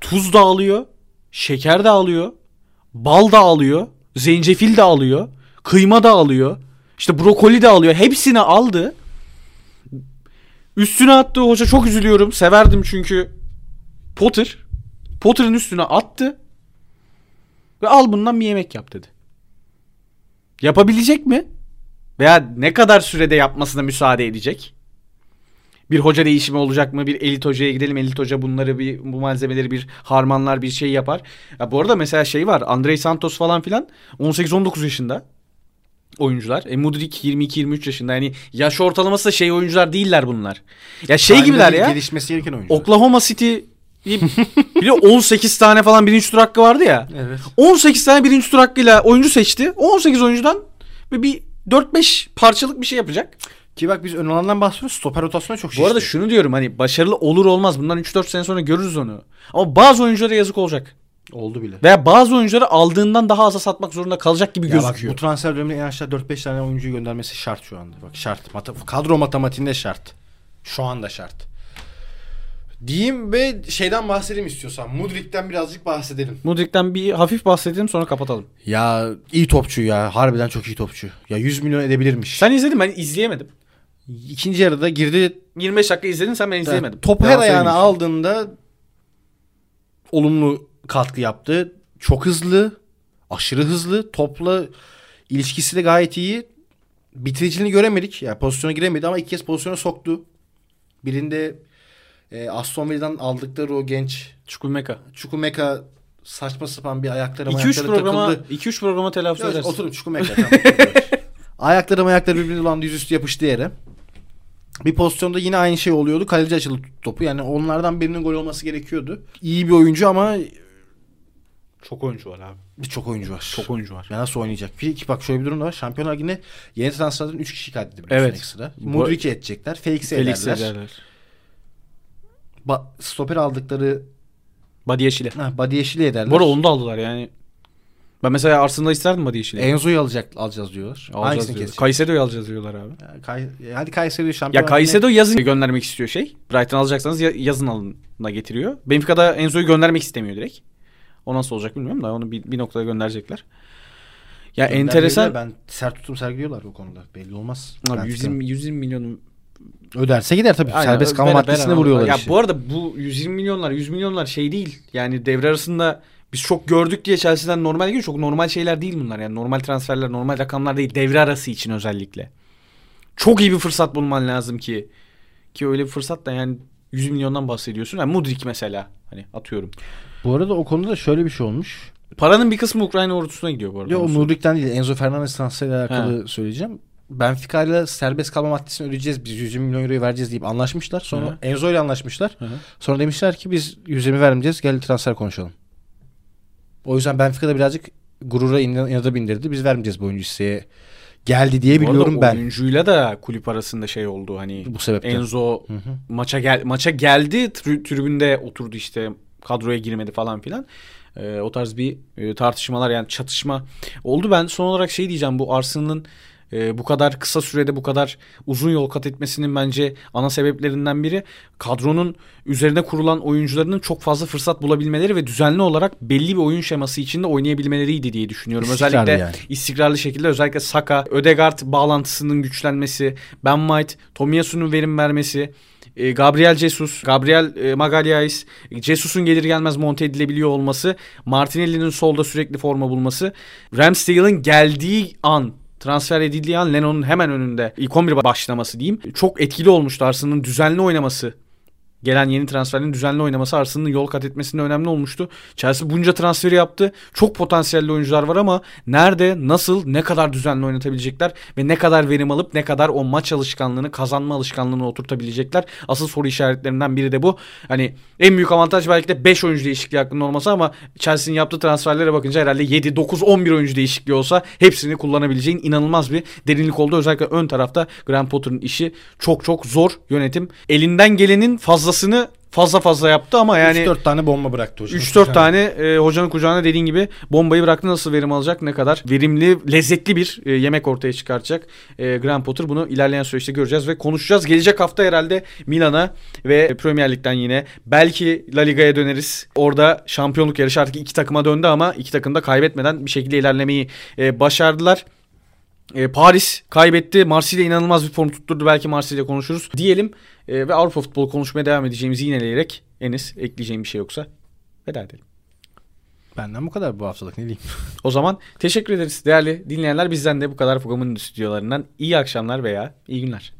tuz da alıyor, şeker de alıyor, bal da alıyor, zencefil de alıyor, kıyma da alıyor. işte brokoli de alıyor. Hepsini aldı. Üstüne attı hoca çok üzülüyorum. Severdim çünkü Potter Potter'ın üstüne attı. Ve al bundan bir yemek yap dedi. Yapabilecek mi? Veya ne kadar sürede yapmasına müsaade edecek? Bir hoca değişimi olacak mı? Bir elit hocaya gidelim. Elit hoca bunları bir bu malzemeleri bir harmanlar bir şey yapar. Ya bu arada mesela şey var. Andrei Santos falan filan 18-19 yaşında oyuncular. E Mudrik 22-23 yaşında. Yani yaş ortalaması da şey oyuncular değiller bunlar. Ya şey Kendine gibiler ya. Gelişmesi gereken oyuncular. Oklahoma City De 18 tane falan birinci tur hakkı vardı ya. Evet. 18 tane birinci tur hakkıyla oyuncu seçti. 18 oyuncudan ve bir 4-5 parçalık bir şey yapacak. Ki bak biz ön alandan bahsediyoruz. Stoper rotasyonu çok şişti. Bu arada şunu diyorum hani başarılı olur olmaz bundan 3-4 sene sonra görürüz onu. Ama bazı oyunculara yazık olacak. oldu bile. Veya bazı oyuncuları aldığından daha aza satmak zorunda kalacak gibi Ya bak, gözüküyor. bu transfer döneminde en aşağı 4-5 tane oyuncuyu göndermesi şart şu anda. Bak şart. Mata- kadro matematiğinde şart. Şu anda şart. Diyeyim ve şeyden bahsedeyim istiyorsan. Mudrik'ten birazcık bahsedelim. Mudrik'ten bir hafif bahsedelim sonra kapatalım. Ya iyi topçu ya. Harbiden çok iyi topçu. Ya 100 milyon edebilirmiş. Sen izledin ben izleyemedim. ikinci yarıda girdi. 25 dakika izledin sen ben izleyemedim. Topu her ayağına aldığında olumlu katkı yaptı. Çok hızlı. Aşırı hızlı. Topla ilişkisi de gayet iyi. Bitiriciliğini göremedik. Yani pozisyona giremedi ama ilk kez pozisyona soktu. Birinde e, Aston Villa'dan aldıkları o genç Chukwuemeka. Chukwumeka saçma sapan bir ayakları 2-3 ayakları programa takıldı. 2-3 programa telaffuz Evet, edersin. oturun Chukwumeka. tamam. *laughs* ayakları ayakları birbirine dolandı yüzüstü yapıştı yere. Bir pozisyonda yine aynı şey oluyordu. Kaleci açıldı topu. Yani onlardan birinin gol olması gerekiyordu. İyi bir oyuncu ama Çok oyuncu var abi. birçok oyuncu var. Çok oyuncu var. Ya nasıl oynayacak? Bir, iki, bak şöyle bir durum da var. Şampiyonlar Ligi'nde yeni transferden 3 kişi kaydedildi Evet. ekstra. Mudrik'i edecekler. Felix'i Felix ederler. ederler. Ba- stoper aldıkları Badiyeşile. ha, Badi Yeşil'i ederler. Bu arada onu da aldılar yani. Ben mesela Arsenal'da isterdim Badiyeşile'yi. Enzo'yu alacak, alacağız diyorlar. Alacağız Hangisini diyorlar. kesecek? Caicedo'yu alacağız diyorlar abi. Ya, Kay- hadi Kayseri Ya şampiyon. Caicedo yazın göndermek istiyor şey. Brighton alacaksanız ya- yazın alına getiriyor. Benfica'da Enzo'yu göndermek istemiyor direkt. O nasıl olacak bilmiyorum da onu bir, bir noktada gönderecekler. Ya enteresan. Ben sert tutum sergiliyorlar bu konuda. Belli olmaz. Abi Ben 120, 120 milyon Öderse gider tabii. Aynen, Serbest kalma maddesine vuruyorlar Ya işi. bu arada bu 120 milyonlar 100 milyonlar şey değil. Yani devre arasında biz çok gördük diye Chelsea'den normal geliyor. Çok normal şeyler değil bunlar. Yani normal transferler, normal rakamlar değil. Devre arası için özellikle. Çok iyi bir fırsat bulman lazım ki. Ki öyle bir fırsat da yani 100 milyondan bahsediyorsun. Yani Mudrik mesela hani atıyorum. Bu arada o konuda şöyle bir şey olmuş. Paranın bir kısmı Ukrayna ordusuna gidiyor bu arada. Yok Mudrik'ten değil. Enzo Fernandez transferiyle alakalı söyleyeceğim. Benfica ile serbest kalma maddesini ödeyeceğiz. Biz 120 milyon euroyu vereceğiz deyip anlaşmışlar. Sonra Hı hı. Enzo ile anlaşmışlar. Hı hı. Sonra demişler ki biz 120 vermeyeceğiz. Gel transfer konuşalım. O yüzden Benfica'da birazcık gurura in- inada bindirdi. Biz vermeyeceğiz bu oyuncu hisseye. Geldi diye Bu biliyorum ben. Oyuncuyla da kulüp arasında şey oldu hani. Bu sebepten. Enzo Hı hı. maça gel maça geldi trü- tribünde oturdu işte kadroya girmedi falan filan. Ee, o tarz bir e, tartışmalar yani çatışma oldu. Ben son olarak şey diyeceğim bu Arsenal'ın e, bu kadar kısa sürede bu kadar uzun yol kat etmesinin bence ana sebeplerinden biri kadronun üzerine kurulan oyuncularının çok fazla fırsat bulabilmeleri ve düzenli olarak belli bir oyun şeması içinde oynayabilmeleriydi diye düşünüyorum. İstikrarlı özellikle yani. istikrarlı şekilde özellikle Saka, Ödegaard bağlantısının güçlenmesi, Ben White, Tomiyasu'nun verim vermesi, e, Gabriel Jesus, Gabriel e, Magalhaes, Jesus'un gelir gelmez monte edilebiliyor olması, Martinelli'nin solda sürekli forma bulması, Ramsdale'ın geldiği an transfer edildiği an Lennon'un hemen önünde ilk 11 başlaması diyeyim. Çok etkili olmuştu Arsenal'ın düzenli oynaması. Gelen yeni transferlerin düzenli oynaması Arsenal'ın yol kat etmesinde önemli olmuştu. Chelsea bunca transferi yaptı. Çok potansiyelli oyuncular var ama nerede, nasıl, ne kadar düzenli oynatabilecekler ve ne kadar verim alıp ne kadar o maç alışkanlığını, kazanma alışkanlığını oturtabilecekler. Asıl soru işaretlerinden biri de bu. Hani en büyük avantaj belki de 5 oyuncu değişikliği hakkında olması ama Chelsea'nin yaptığı transferlere bakınca herhalde 7, 9, 11 oyuncu değişikliği olsa hepsini kullanabileceğin inanılmaz bir derinlik oldu. Özellikle ön tarafta Graham Potter'ın işi çok çok zor yönetim. Elinden gelenin fazlasını fazla fazla yaptı ama yani 3-4 tane bomba bıraktı hocam. 3-4 tane e, hocanın kucağına dediğin gibi bombayı bıraktı nasıl verim alacak ne kadar verimli lezzetli bir e, yemek ortaya çıkartacak e, Graham Potter bunu ilerleyen süreçte göreceğiz ve konuşacağız. Gelecek hafta herhalde Milan'a ve Premier Lig'den yine belki La Liga'ya döneriz. Orada şampiyonluk yarışı artık iki takıma döndü ama iki takım da kaybetmeden bir şekilde ilerlemeyi e, başardılar. E, Paris kaybetti. Marsilya inanılmaz bir form tutturdu. Belki Marsilya konuşuruz diyelim. E, ve Avrupa futbolu konuşmaya devam edeceğimizi yineleyerek Enis ekleyeceğim bir şey yoksa veda edelim. Benden bu kadar bu haftalık ne diyeyim. *laughs* O zaman teşekkür ederiz değerli dinleyenler. Bizden de bu kadar programın stüdyolarından iyi akşamlar veya iyi günler.